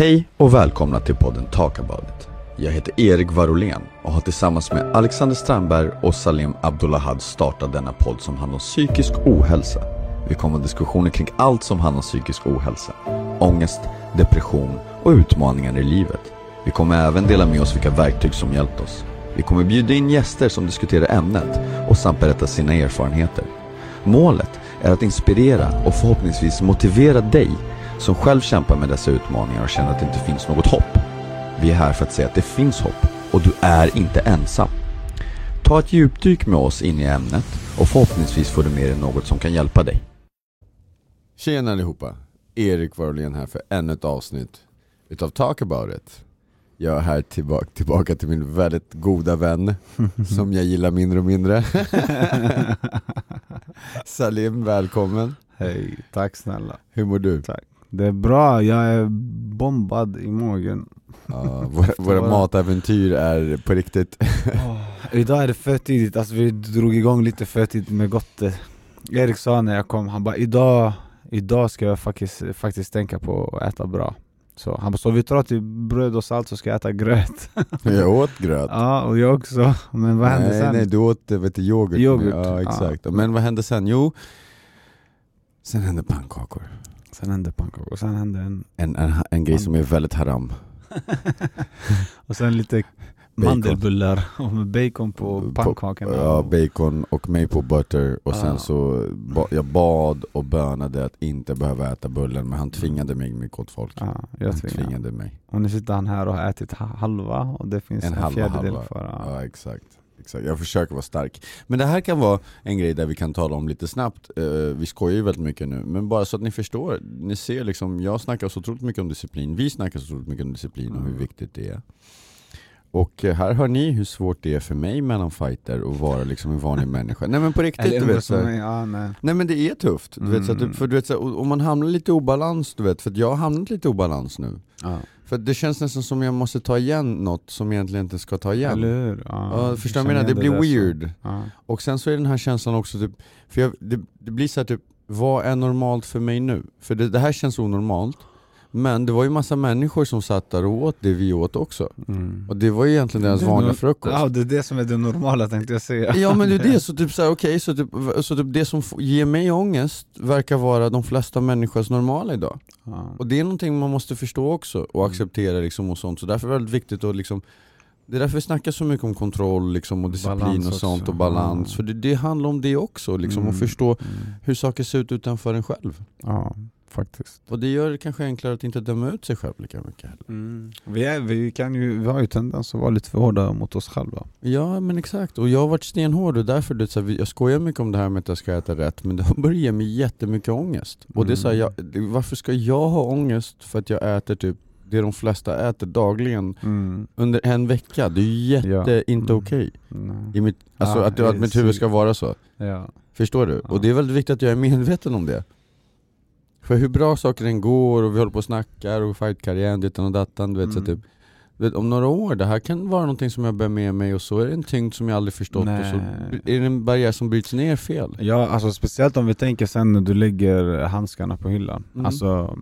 Hej och välkomna till podden Talk about it. Jag heter Erik Varolén och har tillsammans med Alexander Strandberg och Salim Abdullahad startat denna podd som handlar om psykisk ohälsa. Vi kommer ha diskussioner kring allt som handlar om psykisk ohälsa. Ångest, depression och utmaningar i livet. Vi kommer även dela med oss vilka verktyg som hjälpt oss. Vi kommer bjuda in gäster som diskuterar ämnet och samt berätta sina erfarenheter. Målet är att inspirera och förhoppningsvis motivera dig som själv kämpar med dessa utmaningar och känner att det inte finns något hopp. Vi är här för att säga att det finns hopp och du är inte ensam. Ta ett djupdyk med oss in i ämnet och förhoppningsvis får du med dig något som kan hjälpa dig. Tjena allihopa! Erik Warolén här för ännu ett avsnitt utav Talk about it. Jag är här tillbaka, tillbaka till min väldigt goda vän som jag gillar mindre och mindre. Salim, välkommen. Hej, tack snälla. Hur mår du? Tack. Det är bra, jag är bombad i magen. Ja, våra, våra matäventyr är på riktigt. Idag är det för tidigt, alltså vi drog igång lite för tidigt med Gotte. Erik sa när jag kom, han bara idag, idag ska jag faktiskt, faktiskt tänka på att äta bra. Så han bara, så vi tar till bröd och salt så ska jag äta gröt. Jag åt gröt. ja, och jag också. Men vad hände nej, sen? Nej, du åt vet du, yoghurt. Yoghurt, Ja, exakt. ja. Men vad hände sen? Jo, sen hände pannkakor. Sen hände pannkakor, sen hände en... En, en, en grej som är väldigt haram. och sen lite mandelbullar med bacon på pannkakorna. Ja, bacon och maple butter och sen Ja. så ba, jag bad och bönade att inte behöva äta bullen men han tvingade mig med gott folk. Ja, jag han tvingade. tvingade mig. Och nu sitter han här och har ätit ha- halva och det finns En en, halva fjärdedel halva. kvar. Ja, Ja. exakt. Exakt. Jag försöker vara stark. Men det här kan vara en grej där vi kan tala om lite snabbt. Eh, vi skojar ju väldigt mycket nu, men bara så att ni förstår. Ni ser liksom, jag snackar så otroligt mycket om disciplin, vi snackar så otroligt mycket om disciplin och hur Mm. viktigt det är. Och eh, här hör ni hur svårt det är för mig mellan fighter att vara liksom en vanlig människa. Nej men på riktigt, du vet, så ja, nej. Nej men det är tufft, du vet, så Mm. för du vet, så, och- om man hamnar lite i obalans, du vet, för jag har hamnat lite i obalans nu. Ja. För det känns nästan som jag måste ta igen något som jag egentligen inte ska ta igen. Eller hur? Ja, förstår du vad jag menar? Det igen blir weird. Ja. Och sen så är den här känslan också typ, för jag, det, det blir så här typ, vad är normalt för mig nu? För det, det här känns onormalt, men det var ju massa människor som satt där och åt det vi åt också. Mm. Och det var ju egentligen deras vanliga frukost. Ja, det är det som är det normala tänkte jag säga. Ja men det är det, så typ såhär, okej, så, typ, så typ det som ger mig ångest verkar vara de flesta människors normala idag. Ja. Och det är någonting man måste förstå också och acceptera liksom och sånt, så därför är det väldigt viktigt att liksom det är därför vi snackar så mycket om kontroll liksom, och disciplin Balans och sånt också. och balans, Ja. för det, det handlar om det också, liksom, Mm. att förstå Mm. hur saker ser ut utanför en själv. Ja, faktiskt. Och det gör det kanske enklare att inte döma ut sig själv lika mycket heller. Vi, är, vi, kan ju, vi har ju tendens att vara lite för hårda mot oss själva. Ja men exakt, och jag har varit stenhård och därför, det, så här, jag skojar mycket om det här med att jag ska äta rätt, men det har börjat ge mig jättemycket ångest. Och det är så här, jag, varför ska jag ha ångest för att jag äter typ det de flesta äter dagligen Mm. under en vecka? Det är ju jätte, Ja. inte Mm. okej. Mitt, alltså Ja, att, att mitt huvud ska vara så. Ja. Förstår du? Ja. Och det är väldigt viktigt att jag är medveten om det. För hur bra saker än går och vi håller på och snackar och fightkarriären, dittan och dattan, du vet, så Mm. typ, du vet, om några år, det här kan vara någonting som jag bär med mig och så är det en tyngd som jag aldrig förstått och så Nej. är det en barriär som bryts ner fel. Ja, alltså speciellt om vi tänker sen när du lägger handskarna på hyllan. Mm. Alltså,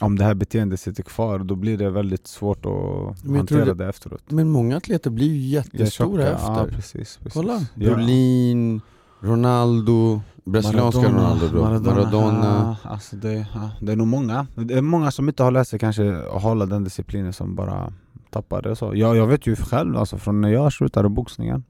om det här beteendet sitter kvar, då blir det väldigt svårt att Men hantera det- det, efteråt. Men många atleter blir ju jättestora efter. Ja, precis, precis. Kolla, Ja. Brolin, Ronaldo, brasilianska Ronaldo, bro. Maradona. Ja, alltså det, ja, det är nog många. Det är många som inte har lärt sig kanske hålla den disciplinen som bara tappar det. Så. Jag, jag vet ju själv, alltså, från när jag slutade boxningen.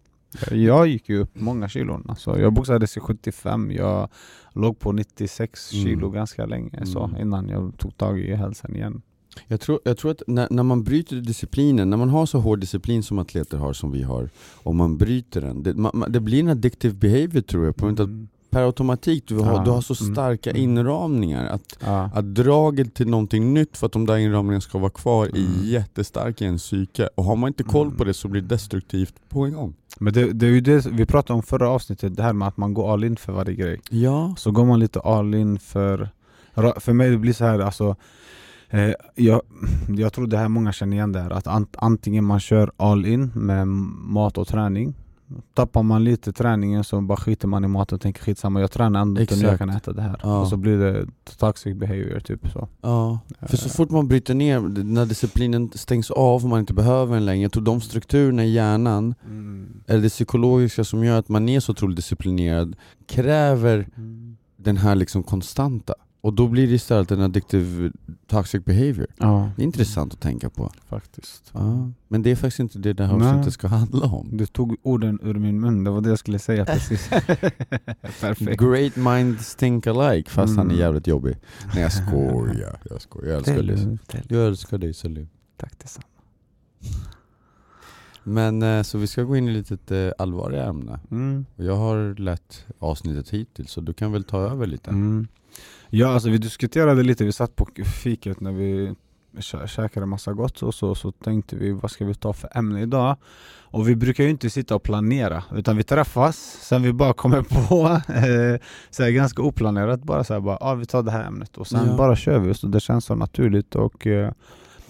Jag gick ju upp många kilon. Alltså, jag boxades i 75, jag låg på 96 Mm. kilo ganska länge så, Mm. innan jag tog tag i hälsan igen. Jag tror, jag tror att när, när man bryter disciplinen, när man har så hård disciplin som atleter har som vi har, och man bryter den, det, man, det blir en addictive behavior tror jag, på av att Mm. Per automatik, du har, Ja, du har så mm, starka mm. inramningar att, Ja. att draget till någonting nytt för att de där inramningarna ska vara kvar Mm. är jättestark i en psyke. Och har man inte koll Mm. på det så blir det destruktivt på en gång. Men det, det är ju det vi pratade om förra avsnittet, det här med att man går all in för varje grej. Ja. Så går man lite all in för... För mig det blir så här alltså eh, jag, jag tror det här många känner igen det här att ant, antingen man kör all in med mat och träning Tappar man lite träningen så bara skiter man i maten och tänker skitsamma, jag tränar ändå inte nu, jag kan äta det här. Ja. Och så blir det toxic behavior typ så. Ja, för så Eh, fort man bryter ner, när disciplinen stängs av och man inte behöver den längre, jag tror de strukturerna i hjärnan, Mm. eller det psykologiska som gör att man är så otroligt disciplinerad, kräver Mm. den här liksom konstanta. Och då blir det istället en addictive toxic behavior. Ja, Det är intressant att tänka på. faktiskt. Ja. Men det är faktiskt inte det det här avsnittet ska handla om. Du tog orden ur min mun, det var det jag skulle säga precis. Perfekt. Great minds think alike, fast han är Mm. jävligt jobbig. Nej jag skojar, jag skojar. Jag älskar dig. Jag älskar dig Salim. Tack detsamma. Men eh, så vi ska gå in i lite ett allvarligare ämne. Mm. Jag har lett avsnittet hittills, så du kan väl ta över lite? Mm. Ja alltså vi diskuterade lite, vi satt på fiket när vi kä- käkade massa gott och så, så tänkte vi vad ska vi ta för ämne idag? Och vi brukar ju inte sitta och planera, utan vi träffas, sen vi bara kommer på, eh, så här, ganska oplanerat bara så här, bara, ah, vi tar det här ämnet och sen Ja. bara kör vi, så det känns så naturligt och eh,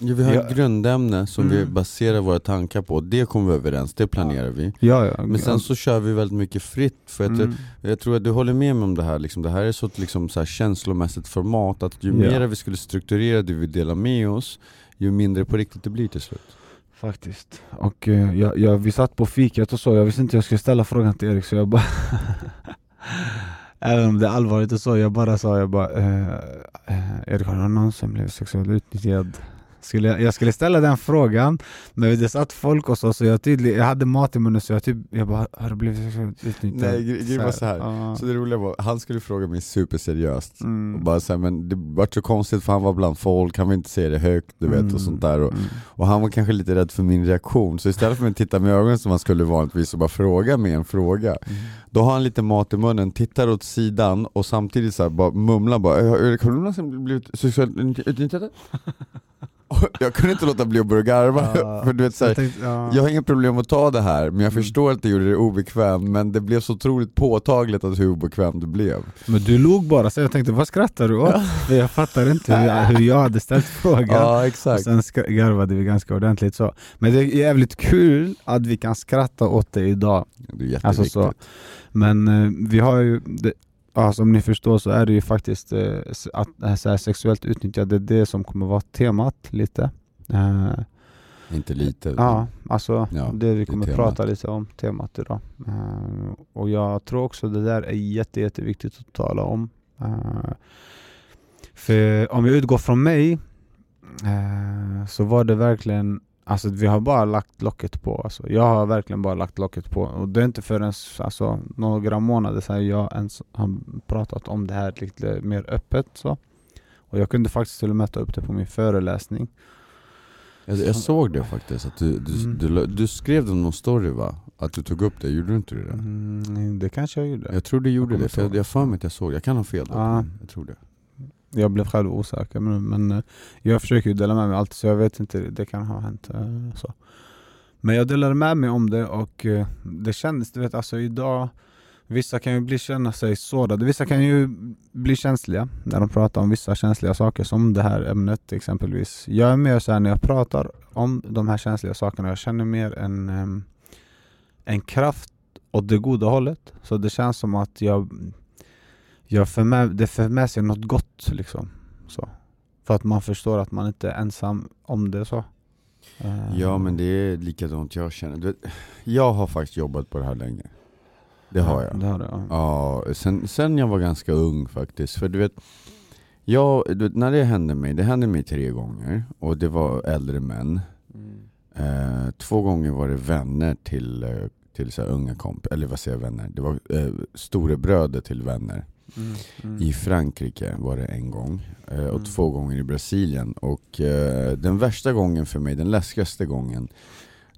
Ja, vi har ett grundämne som vi Mm. baserar våra tankar på, det kommer vi överens, det planerar vi. ja, ja. Men sen så kör vi väldigt mycket fritt, för att mm. jag, jag tror att du håller med mig om det här, liksom. det här är så, liksom, så här känslomässigt format, att ju Ja. mer vi skulle strukturera det vi delar med oss, ju mindre på riktigt det blir till slut. Faktiskt. Och eh, jag, jag, vi satt på fiket och så, jag visste inte jag skulle ställa frågan till Erik så jag bara Även om det är allvarligt och så, jag bara sa jag bara eh, eh, Erik har du någonsin blivit sexuellt utnyttjad? Skulle jag, jag skulle ställa den frågan, men det satt folk och så, så jag, tydlig, jag hade mat i munnen så jag typ, jag bara har du blivit sexuellt utnyttjad? Nej, gre- grejen var så här. Ja. Så det roliga var, han skulle fråga mig superseriöst, Mm. och bara så här, men det vart så konstigt för han var bland folk, han vill inte säga det högt du vet Mm. och sånt där och, Mm. och han var kanske lite rädd för min reaktion, så istället för att titta med ögonen som han skulle vanligtvis och bara fråga mig en fråga Mm. Då har han lite mat i munnen, tittar åt sidan och samtidigt så här bara mumlar bara "Eh, har någonsin blivit sexuellt utnyttjad? Jag kunde inte låta bli att börja garva, Ja. för du vet så här, Jag tänkte, ja. jag har inga problem att ta det här, men jag Mm. förstår att det gjorde det obekvämt, men det blev så otroligt påtagligt att hur obekvämt det blev. Men du log bara, så jag tänkte vad skrattar du åt? Jag fattar inte hur jag, hur jag hade ställt frågan Ja Och exakt. sen garvade vi ganska ordentligt så. Men det är jävligt kul att vi kan skratta åt det idag. Det är jätteviktigt. Alltså så. Men eh, vi har ju, det, ja, som ni förstår så är det ju faktiskt eh, att så här, sexuellt utnyttjande, det det som kommer vara temat lite. Eh, Inte lite. ja, alltså Ja, det vi kommer temat. prata lite om, temat idag. Eh, och jag tror också det där är jätte, jätteviktigt att tala om. Eh, för om jag utgår från mig eh, så var det verkligen Alltså vi har bara lagt locket på, alltså, jag har verkligen bara lagt locket på och det är inte förrän alltså, några månader sedan jag ens har pratat om det här lite mer öppet så. Och jag kunde faktiskt till och med ta upp det på min föreläsning. Jag, jag såg det faktiskt, att du, du, Mm. du, du skrev det någon story va? Att du tog upp det, gjorde du inte det? Mm, det kanske jag gjorde. Jag tror du gjorde Jag det, för jag, jag för mig att jag såg det. Jag kan ha fel då, men jag tror det. Jag blev själv osäker men, men eh, jag försöker ju dela med mig allt så jag vet inte, det kan ha hänt eh, så. Men jag delade med mig om det och eh, det kändes, du vet alltså idag Vissa kan ju bli, känna sig sårade, vissa kan ju bli känsliga när de pratar om vissa känsliga saker som det här ämnet exempelvis. Jag är mer såhär när jag pratar om de här känsliga sakerna, jag känner mer en, en kraft åt det goda hållet. Så det känns som att jag, jag för med, det för med sig något gott liksom. Så. För att man förstår att man inte är ensam om det så. Eh, Ja men det är likadant jag känner. Du vet, jag har faktiskt jobbat på det här länge. Det har jag. Det har du, ja. Ja, sen, sen jag var ganska ung faktiskt. För du vet, jag, du vet, när det hände mig, det hände mig tre gånger. Och det var äldre män. Mm. Eh, två gånger var det vänner till, eh, till så här unga komp eller vad säger jag vänner? Det var eh, storebröder till vänner. Mm. Mm. I Frankrike var det en gång, eh, och Mm. två gånger i Brasilien. Och eh, den värsta gången för mig, den läskigaste gången,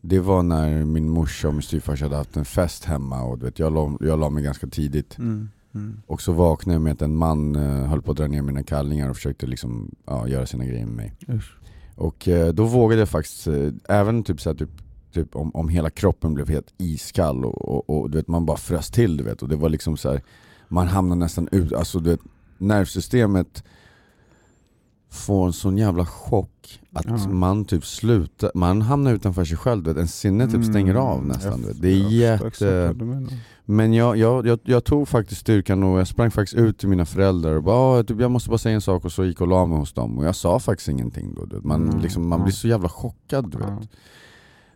det var när min morsa och min styvfarsa hade haft en fest hemma och du vet, jag, la, jag la mig ganska tidigt. Mm. Mm. Och så vaknade jag med att en man eh, höll på att dra ner mina kallingar och försökte liksom, ja, göra sina grejer med mig. Usch. Och eh, då vågade jag faktiskt, eh, även typ, så här, typ, typ om, om hela kroppen blev helt iskall och, och, och du vet, man bara frös till du vet. Och det var liksom så här, man hamnade nästan ut, alltså du vet, nervsystemet får en sån jävla chock att Ja. man typ slutar, man hamnar utanför sig själv, du vet. en sinne typ stänger av Mm, nästan. vet. Det är jag jätte... Men jag, jag, jag, jag tog faktiskt styrkan och jag sprang faktiskt ut till mina föräldrar och bara "Ah, typ, jag måste bara säga en sak och så gick och la mig hos dem och jag sa faktiskt ingenting då. Du vet. Man, Mm, liksom, man blir så jävla chockad du vet.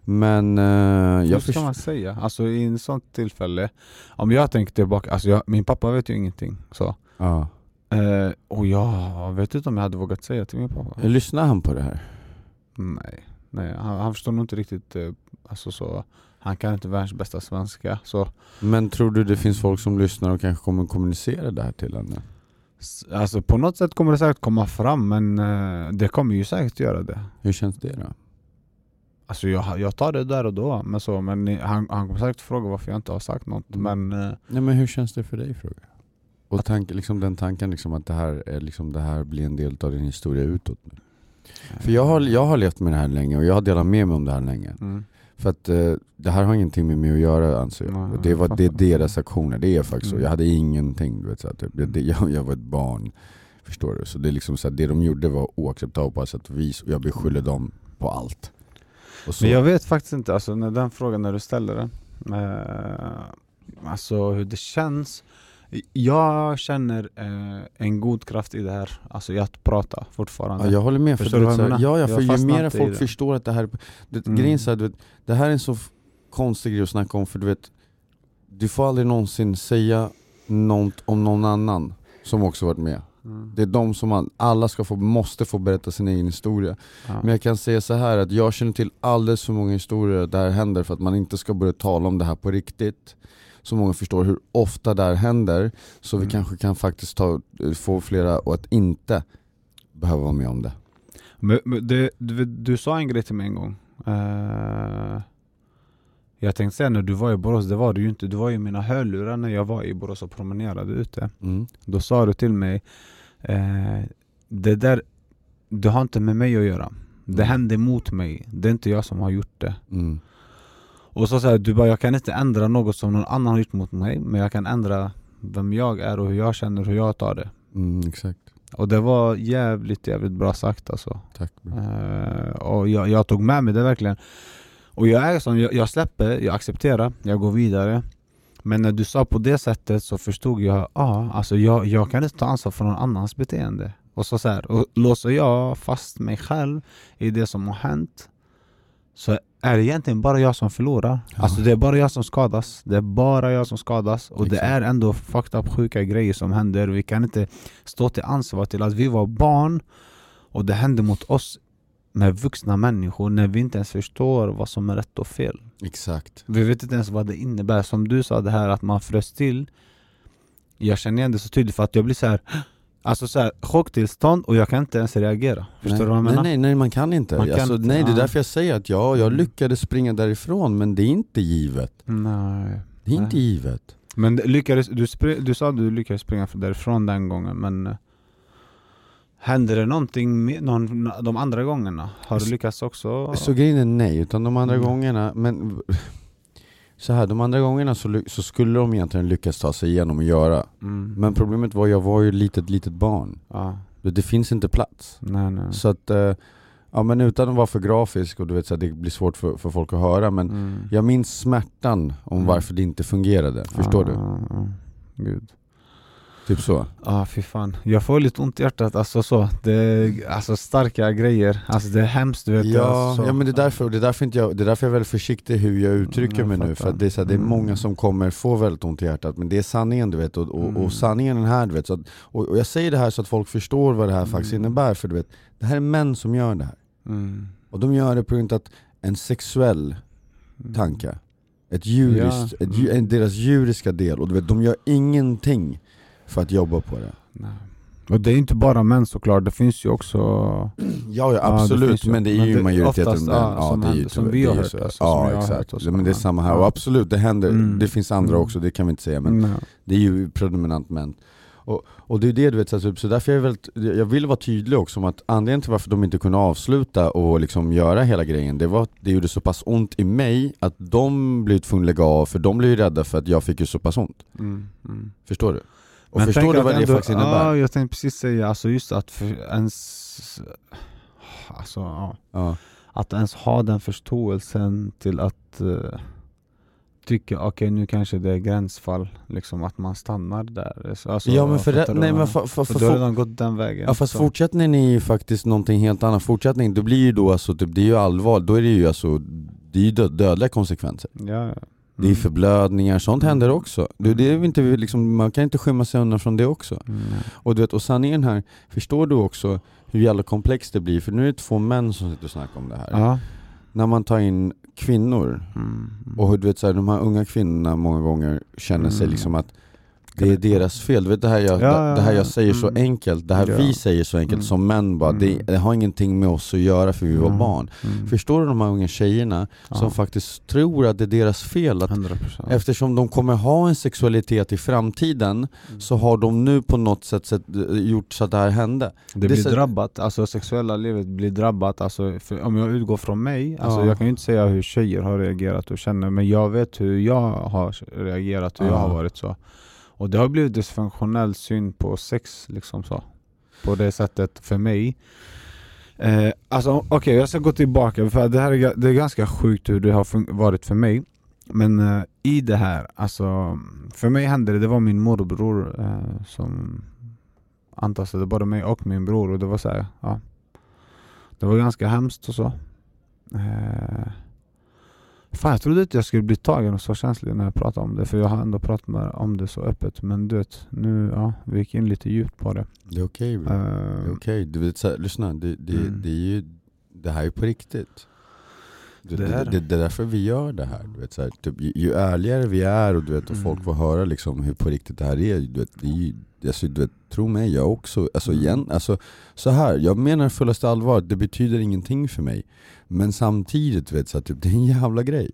Men eh, Hur jag ska förstår... man säga? Alltså i en sånt tillfälle, om jag tänker tillbaka, alltså jag, min pappa vet ju ingenting så. Ja. Eh, och jag vet inte om jag hade vågat säga till min pappa. Lyssnar han på det här? Nej, nej han, han förstår nog inte riktigt, eh, alltså så, han kan inte världens bästa svenska. Så, Men tror du det finns folk som lyssnar och kanske kommer kommunicera det här till henne? alltså på något sätt kommer det säkert komma fram men eh, det kommer ju säkert göra det. Hur känns det då? Alltså jag, jag tar det där och då, men, så, men han, han kommer säkert fråga varför jag inte har sagt något. Mm. Men eh, Nej men hur känns det för dig fråga? Och tank, liksom den tanken liksom att det här, är liksom det här blir en del av din historia utåt nu. För jag har, jag har levt med det här länge och jag har delat med mig om det här länge. mm. För att eh, det här har ingenting med mig att göra anser jag. Nej, det, var, det är deras aktioner, det är faktiskt så. Mm. Jag hade ingenting, du vet, så här, typ. det, jag, jag var ett barn. Förstår du? Så det, är liksom så här, det de gjorde var oacceptabelt på alla sätt och vis och jag beskyller dem på allt. Men jag vet faktiskt inte, alltså när den frågan när du ställer den, eh, alltså hur det känns. Jag känner eh, en god kraft i det här, alltså i att prata fortfarande. Ja, jag håller med, för, Förstår du du vad jag ja, ja, Jag för ju mer folk förstår att det här, det, Mm. grejen så här, du vet, det här är en så konstig grej att snacka om för du vet, du får aldrig någonsin säga något om någon annan som också varit med. Mm. Det är de som man, alla ska få, måste få berätta sin egen historia. Ja. Men jag kan säga så här att jag känner till alldeles för många historier där det händer för att man inte ska börja tala om det här på riktigt. Så många förstår hur ofta det här händer, så vi Mm. kanske kan faktiskt ta, få flera och att inte behöva vara med om det. Men, men det, du, du sa en grej till mig en gång. Eh, jag tänkte säga när du var i Borås, det var du ju inte. Du var ju i mina hörlurar när jag var i Borås och promenerade ute. Mm. Då sa du till mig, eh, det där, det har inte med mig att göra. Det Mm. hände mot mig, det är inte jag som har gjort det. Mm. Och så sa du bara, jag kan inte ändra något som någon annan har gjort mot mig, men jag kan ändra vem jag är och hur jag känner, hur jag tar det. Mm, exakt. Och det var jävligt, jävligt bra sagt alltså. Tack. Eh, och jag, jag tog med mig det verkligen. Och jag är sån, jag, jag släpper, jag accepterar, jag går vidare. Men när du sa på det sättet så förstod jag, ja, ah, alltså jag, jag kan inte ta ansvar för någon annans beteende. Och så, så här, och låser jag fast mig själv i det som har hänt så är det egentligen bara jag som förlorar. Ja. Alltså det är bara jag som skadas. Det är bara jag som skadas. Och det Exakt. är ändå fucked up sjuka grejer som händer. Vi kan inte stå till ansvar till att vi var barn och det hände mot oss med vuxna människor när vi inte ens förstår vad som är rätt och fel. Exakt. Vi vet inte ens vad det innebär. Som du sa det här att man frös till. Jag känner igen det så tydligt för att jag blir så här. Alltså så här, chocktillstånd och jag kan inte ens reagera. Förstår nej, du vad jag menar? nej, nej, man kan inte. Man kan alltså, inte, nej, det är därför jag säger att ja, jag Mm. lyckades springa därifrån, men det är inte givet. Nej. Det är inte Nej. givet. Men lyckades, du, du sa att du lyckades springa därifrån den gången men eh, Hände det någonting med, någon, de andra gångerna? Har du lyckats också? Så grejen är nej, utan de andra Mm. gångerna, men så här, de andra gångerna så, så skulle de egentligen lyckas ta sig igenom och göra. Mm. Men problemet var, jag var ju ett litet, litet barn. Ja, Det, finns inte plats. nej nej. Så att, eh, ja men utan att vara för grafisk och du vet så här, det blir svårt för, för folk att höra men Mm. jag minns smärtan om Mm. varför det inte fungerade, förstår du? Ja, ja, ja. Gud. Typ så. Ja fy fan. Jag får lite ont i hjärtat alltså så. Det är alltså starka grejer. Alltså det är hemskt du vet. Ja, alltså, ja men det är, därför, det, är därför inte jag, det är därför jag är väldigt försiktig hur jag uttrycker Mm, jag mig nu fattar. För att det är, så här, det är Mm. många som kommer få väldigt ont i hjärtat Men det är sanningen du vet, och, och, Mm. och sanningen är här du vet så att, och, och jag säger det här så att folk förstår vad det här faktiskt Mm. innebär För du vet, det här är män som gör det här Mm. Och de gör det på grund av att en sexuell Mm. tanke Ett djuriskt, Ja. ett, deras djuriska del, och du vet, de gör ingenting för att jobba på det Nej. Och det är inte bara män såklart, det finns ju också Ja, ja absolut, ju. men det är Men ju det- majoriteten oftast, män. ja, Ja, som det är ju som vi har hört, alltså, Ja exakt, hört. Ja, men det är samma här, Ja. och absolut det händer, Mm. det finns andra Mm. också, det kan vi inte säga men Nej. det är ju predominant män och, och det är det du vet, så, därför är jag, väldigt, jag vill vara tydlig också om att anledningen till varför de inte kunde avsluta och liksom göra hela grejen, det var att det gjorde så pass ont i mig att de blev tvungna att lägga av, för de blev ju rädda för att jag fick ju så pass ont. Mm. Mm. Förstår du? Och förstår tänk du vad det ändå- faktiskt innebär? Ja, jag tänkte precis säga, alltså just att för ens... Alltså, ja. Ja. Att ens ha den förståelsen till att eh, tycka okej nu kanske det är gränsfall, liksom att man stannar där. Så, Alltså, ja men för, det, nej, men för, för, För för, du har redan gått den vägen. Ja fast så. fortsättningen är ju faktiskt någonting helt annat, fortsättning, det blir ju då alltså, typ, det är ju allvar, då är det ju alltså, det är ju dö- dödliga konsekvenser. Ja, ja. Det är Mm. förblödningar, sånt Mm. händer också. Det, det är inte, liksom, man kan inte skymma sig undan från det också. Mm. Och, du vet, och sanningen här, förstår du också hur jävla komplext det blir? För nu är det två män som sitter och snackar om det här. Ja. När man tar in kvinnor, Mm. och hur, du vet, så här, de här unga kvinnorna många gånger känner sig Mm. liksom att det är deras fel. Du vet det här jag, Ja, det här jag säger så mm. enkelt, det här Ja. vi säger så enkelt Mm. som män bara, det, Mm. det har ingenting med oss att göra för vi var Mm. barn. Mm. Förstår du de här unga tjejerna som Ja. faktiskt tror att det är deras fel? Att 100% Eftersom de kommer ha en sexualitet i framtiden Mm. så har de nu på något sätt sett, gjort så att det här hände. Det Det blir så- drabbat, alltså sexuella livet blir drabbat, alltså, om jag utgår från mig, alltså Ja. jag kan ju inte säga hur tjejer har reagerat och känner, men jag vet hur jag har reagerat, hur jag Ja. har varit så. Och det har blivit dysfunktionell syn på sex, liksom så. På det sättet för mig. Eh, alltså okej, jag ska gå tillbaka, för det här är, det är ganska sjukt hur det har varit för mig. Men eh, i det här, alltså för mig hände det, det var min morbror eh, som antastade både mig och min bror och det var så här, ja. Det var ganska hemskt och så. Eh, fan jag trodde inte jag skulle bli tagen och så känslig när jag pratade om det för jag har ändå pratat med, om det så öppet men du vet, nu, ja, vi gick in lite djupt på det. Det är okej bro. Eh, Det är okej, du vet, så här, lyssna, det, det, Mm. det, är ju, det här är på riktigt. Det, Det är det, det. det, är därför vi gör det här. Du vet, så här, typ, ju, ju ärligare vi är och, du vet, och Mm. folk får höra liksom, hur på riktigt det här är, du vet, det är ju, alltså, du vet, tro mig, jag också, alltså, Mm. igen, alltså, så här, jag menar fullaste allvar, det betyder ingenting för mig. Men samtidigt, vet, så här, typ, det är en jävla grej.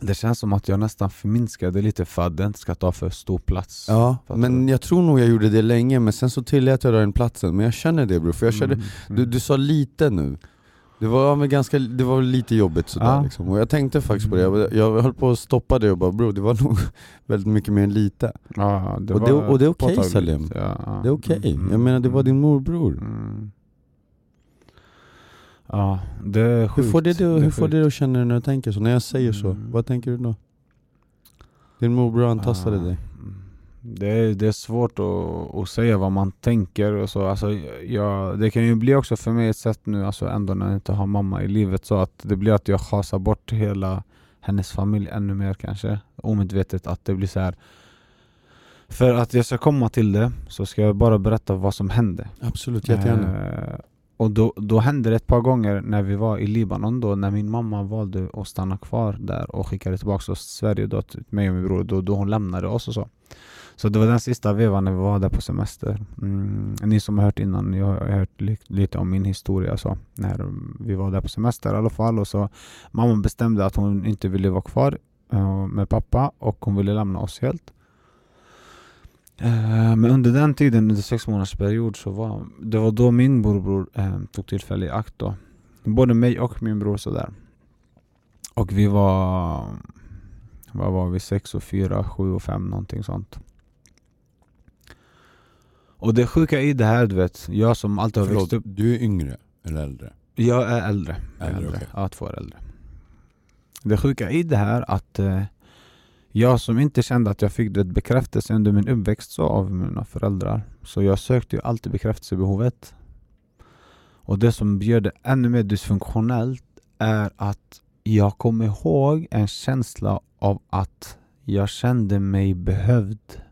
Det känns som att jag nästan förminskade lite för att det inte ska ta för stor plats. Ja, men jag tror nog jag gjorde det länge, men sen så tillät jag den platsen. Men jag känner det bror, för jag kände, Mm, Du, mm. du sa lite nu. Det var, väl ganska, det var lite jobbigt sådär Ja. liksom. Och jag tänkte faktiskt på det, jag, jag höll på att stoppa det och bara bro, det var nog väldigt mycket mer än lite. Ja, det och det- och det är okej, påtagligt. Salim. Ja. Det är okej, Mm, jag menar det var mm, din morbror. mm. Ja, det är Hur sjukt. får det, det, hur får det att känna när du tänker så? När jag säger så, Mm. vad tänker du då? Din morbror antastade dig. Det är, det är svårt att, att säga vad man tänker och så. Alltså, jag, det kan ju bli också för mig ett sätt nu, alltså ändå när jag inte har mamma i livet, så att det blir att jag chasar bort hela hennes familj ännu mer kanske. Omedvetet att det blir så här. För att jag ska komma till det så ska jag bara berätta vad som hände. Absolut, jättegärna. Eh, och då, då hände det ett par gånger när vi var i Libanon då, när min mamma valde att stanna kvar där och skickade tillbaka oss till Sverige då, till mig och min bror, då, då hon lämnade oss och så. Så det var den sista vevan när vi var där på semester. Mm, ni som har hört innan, jag har hört li- lite om min historia så, när vi var där på semester i alla fall. Och så mamma bestämde att hon inte ville vara kvar uh, med pappa och hon ville lämna oss helt. Eh, men under den tiden, under sex månaders period, så var det var då min morbror eh, tog tillfälle i akt då. Både mig och min bror sådär. Och vi var, vad var vi, sex och fyra, sju och fem någonting sånt. Och det sjuka i det här du vet, jag som alltid har Förlåt, växt upp, du är yngre eller äldre? jag är äldre. Äldre, äldre. okej. Ja, två år äldre. Det sjuka i det här att eh, jag som inte kände att jag fick det bekräftelse under min uppväxt så av mina föräldrar. Så jag sökte ju alltid bekräftelsebehovet. Och det som gör det ännu mer dysfunktionellt är att jag kommer ihåg en känsla av att jag kände mig behövd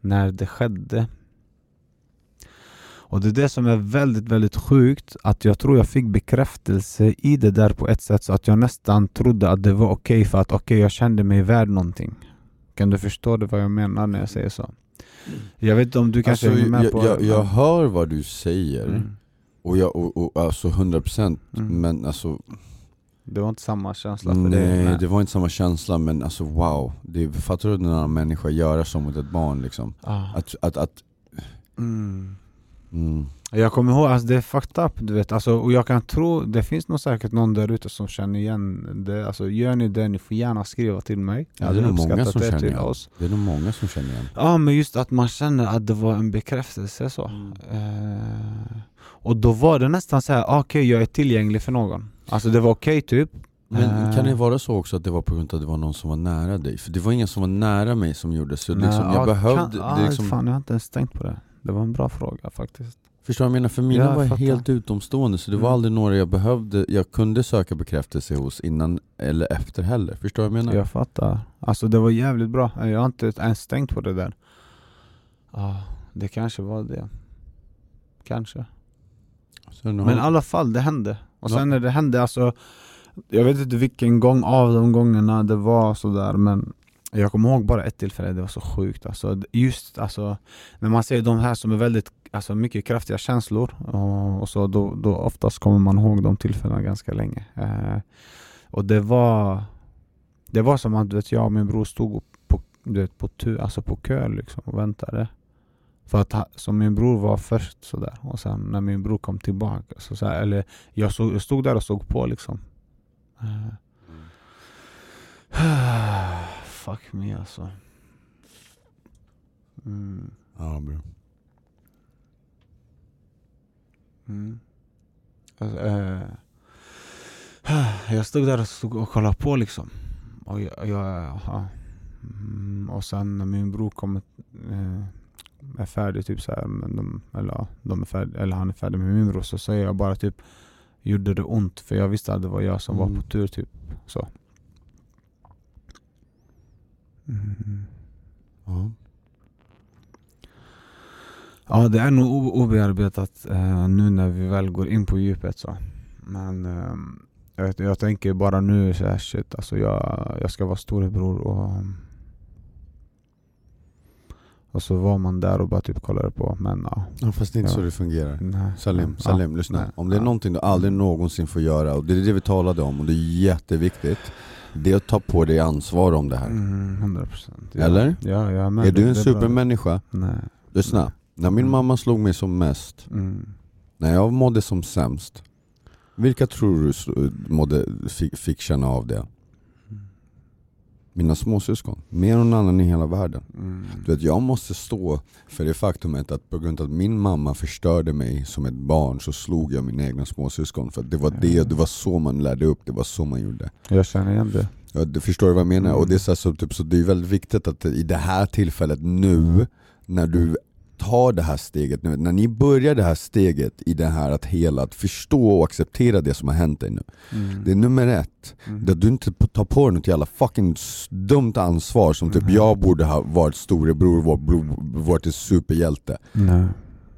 när det skedde. Och det är det som är väldigt, väldigt sjukt att jag tror jag fick bekräftelse i det där på ett sätt så att jag nästan trodde att det var okej för att okej, jag kände mig värd någonting. Kan du förstå det vad jag menar när jag säger så? Jag vet inte om du kanske Alltså, hänger med jag, på jag, jag hör vad du säger, Mm. och, jag, och, och alltså 100% Mm. men alltså Det var inte samma känsla för Nej, dig? det var inte samma känsla men alltså wow, det, fattar du när en annan människa gör så mot ett barn liksom? Ah. Att, att, att Mm. Mm. Jag kommer ihåg, alltså det är fucked up du vet, alltså, och jag kan tro, det finns nog säkert någon där ute som känner igen det, alltså gör ni det, ni får gärna skriva till mig Ja, det är nog många som det känner till igen. oss. Det är nog många som känner igen. Ja men just att man känner att det var en bekräftelse så Mm. eh, Och då var det nästan så här: okej jag är tillgänglig för någon Alltså det var okej typ Men Eh. kan det vara så också att det var på grund av att det var någon som var nära dig? För det var ingen som var nära mig som gjorde så liksom, Nej, jag ja, behövde, kan, det liksom, Fan jag har inte ens tänkt på det Det var en bra fråga faktiskt Förstår du vad jag menar? För mina Ja, jag var fattar. helt utomstående så det var Mm. aldrig några jag behövde, jag kunde söka bekräftelse hos innan eller efter heller. Förstår du vad jag menar? Jag fattar. Alltså det var jävligt bra. Jag har inte ens tänkt på det där. Ja, det kanske var det. Kanske. Men i alla fall, det hände. Och sen när det hände, alltså Jag vet inte vilken gång av de gångerna det var sådär men Jag kommer ihåg bara ett tillfälle, det var så sjukt alltså. Just alltså När man ser de här som är väldigt, alltså mycket kraftiga känslor och, och så då, då oftast kommer man ihåg de tillfällena ganska länge. Eh, Och det var Det var som att du vet, jag och min bror stod på, du vet, på, tu, alltså på kö liksom och väntade. För att som min bror var först sådär och sen när min bror kom tillbaka så, så här, eller jag, såg, jag stod där och såg på liksom. Eh. Fuck me alltså mm. Ja, bra. Mm. Alltså, eh, jag stod där och, stod och kollade på liksom och jag, jag ja. mm, och sen när min bror kom eh, är färdig typ så här, men de, eller, de är färdig, eller han är färdig med min bror så säger jag bara typ Gjorde det ont? För jag visste att det var jag som Mm. var på tur typ så mm. Ja. Ja det är nog obearbetat eh, nu när vi väl går in på djupet så Men ehm, jag, vet, jag tänker bara nu så här, shit alltså jag, jag ska vara storebror och Och så var man där och bara typ kollade på men ja, ja, fast det är inte Ja. så det fungerar. nej, Salim, ja, Salim lyssna. Om det är ja. någonting du aldrig någonsin får göra, och det är det vi talade om, och det är jätteviktigt, det är att ta på dig ansvar om det här. Mm, 100 procent Eller? Ja, ja men är du det- en det bra. supermänniska? Nej Lyssna. När min Mm. mamma slog mig som mest, mm. när jag mådde som sämst, vilka tror du mådde, fick, fick känna av det? Mina småsyskon. Mer än någon annan i hela världen. Mm. Du vet, jag måste stå för det faktumet att på grund av att min mamma förstörde mig som ett barn så slog jag mina egna småsyskon. För att det var det, det var så man lärde upp, det var så man gjorde. Jag känner igen det Ja, du förstår vad jag menar? Mm. Och det är, så, här, så, typ, så det är väldigt viktigt att i det här tillfället nu, när du tar det här steget, nu, när ni börjar det här steget i det här att hela, att förstå och acceptera det som har hänt dig nu. mm. Det är nummer ett. Mm. Att du inte tar på dig något jävla fucking dumt ansvar som typ Mhm. jag borde ha varit storebror och varit- varit en superhjälte. Nej.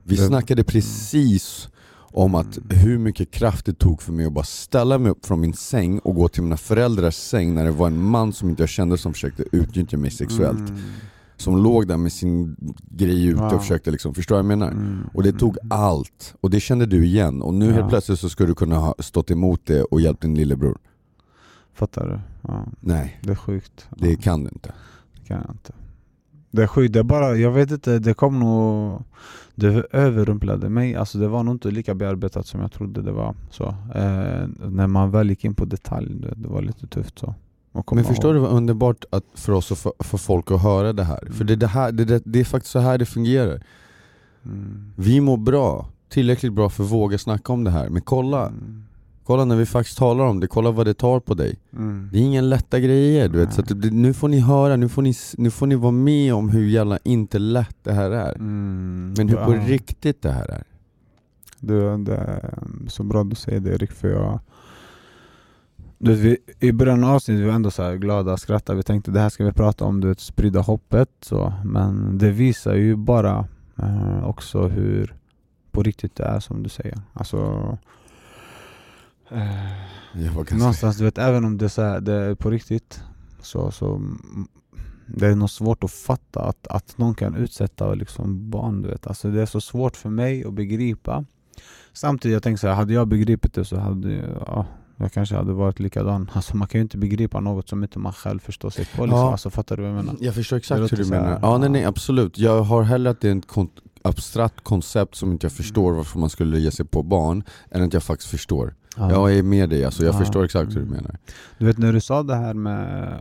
Vi Det- snackade precis om att hur mycket kraft det tog för mig att bara ställa mig upp från min säng och gå till mina föräldrars säng när det var en man som inte jag kände som försökte utnyttja mig sexuellt. Mm. Som låg där med sin grej ute Wow. och försökte liksom, förstår jag menar? Mm. Och det tog allt, och det kände du igen. Och nu Ja. helt plötsligt så ska du kunna ha stått emot det och hjälpt din lillebror. Fattar du? Ja. Nej, Det är sjukt det ja. kan du inte. Det kan jag inte. Det det är bara, jag vet inte, det kom nog Det överrumplade mig, alltså det var nog inte lika bearbetat som jag trodde det var så eh, När man väl gick in på detalj, det, det var lite tufft så Men förstår du vad underbart att för oss att få, för folk att höra det här? För det, är det, här det, det, är faktiskt så här det fungerar. Mm. Vi mår bra, tillräckligt bra för att våga snacka om det här. Men kolla, Mm. kolla när vi faktiskt talar om det, kolla vad det tar på dig. Mm. Det är inga lätta grejer, du vet. Så det, nu får ni höra, nu får ni, nu får ni vara med om hur jävla inte lätt det här är. Mm. Men hur på riktigt det här är. Du, det är så bra du säger det Erik, för jag du vet, vi, I början av avsnittet vi var ändå så glada, skrattade, vi tänkte det här ska vi prata om, du vet, sprida hoppet så. Men det visar ju bara eh, också hur på riktigt det är som du säger. Alltså eh, Jag var ganska... Någonstans, du vet, även om det är, här, det är på riktigt så, så mm, det är nog svårt att fatta att, att någon kan utsätta liksom barn, du vet. Alltså det är så svårt för mig att begripa. Samtidigt jag tänker så här, hade jag begripit det så hade jag, ja, Jag kanske hade varit likadan. Alltså man kan ju inte begripa något som inte man själv förstår sig på. Liksom. Ja. Alltså, fattar du vad jag menar? Jag förstår exakt hur du här, menar. Ja, nej, nej absolut. Jag har hellre att det är ett kon- abstrakt koncept som inte jag förstår Mm. varför man skulle ge sig på barn, än att jag faktiskt förstår. Ja. Jag är med dig, alltså, jag Ja. förstår exakt hur du Mm. menar. Du vet när du sa det här med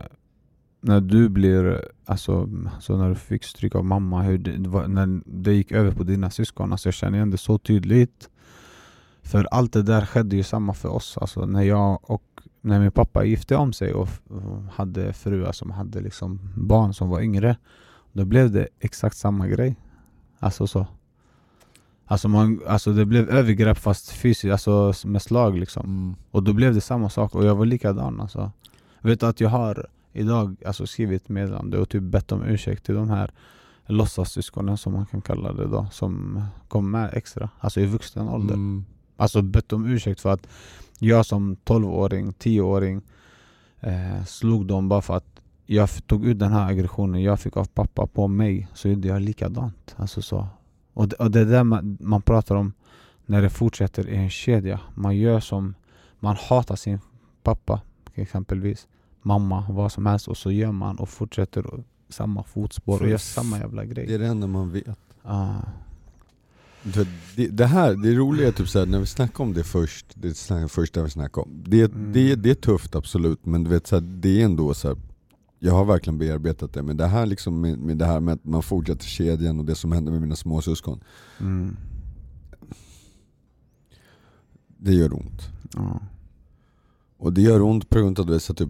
när du blir, alltså, alltså när du fick stryk av mamma, hur det, när det gick över på dina syskon, alltså jag känner igen det så tydligt. För allt det där skedde ju samma för oss, alltså när jag och när min pappa gifte om sig och, hade fruar som hade liksom barn som var yngre, då blev det exakt samma grej. Alltså så. Alltså, man, alltså det blev övergrepp fast fysiskt, alltså med slag liksom. Och då blev det samma sak och jag var likadan alltså. Jag vet att jag har idag alltså, skrivit meddelande och typ bett om ursäkt till de här låtsassyskonen som man kan kalla det då, som kom med extra, alltså i vuxen ålder. Mm. Alltså bett om ursäkt för att jag som 12-åring, 10-åring eh, slog dem bara för att jag tog ut den här aggressionen jag fick av pappa på mig, så gjorde jag likadant. Alltså så. Och, det, och det är det man, man pratar om när det fortsätter i en kedja. Man gör som, man hatar sin pappa exempelvis, mamma, vad som helst och så gör man och fortsätter samma fotspår och gör samma jävla grej. Det är det enda man vet. Ah. Det, det, det här, det roliga är typ såhär, när vi snackade om det först, det snack, första vi snackade om, det, Mm. det, det är tufft absolut, men du vet så här, det är ändå så här, jag har verkligen bearbetat det, men det här liksom med, med det här med att man fortsätter kedjan och det som händer med mina småsyskon, Mm. det gör ont. Ja. Och det gör ont på grund av det, så att typ,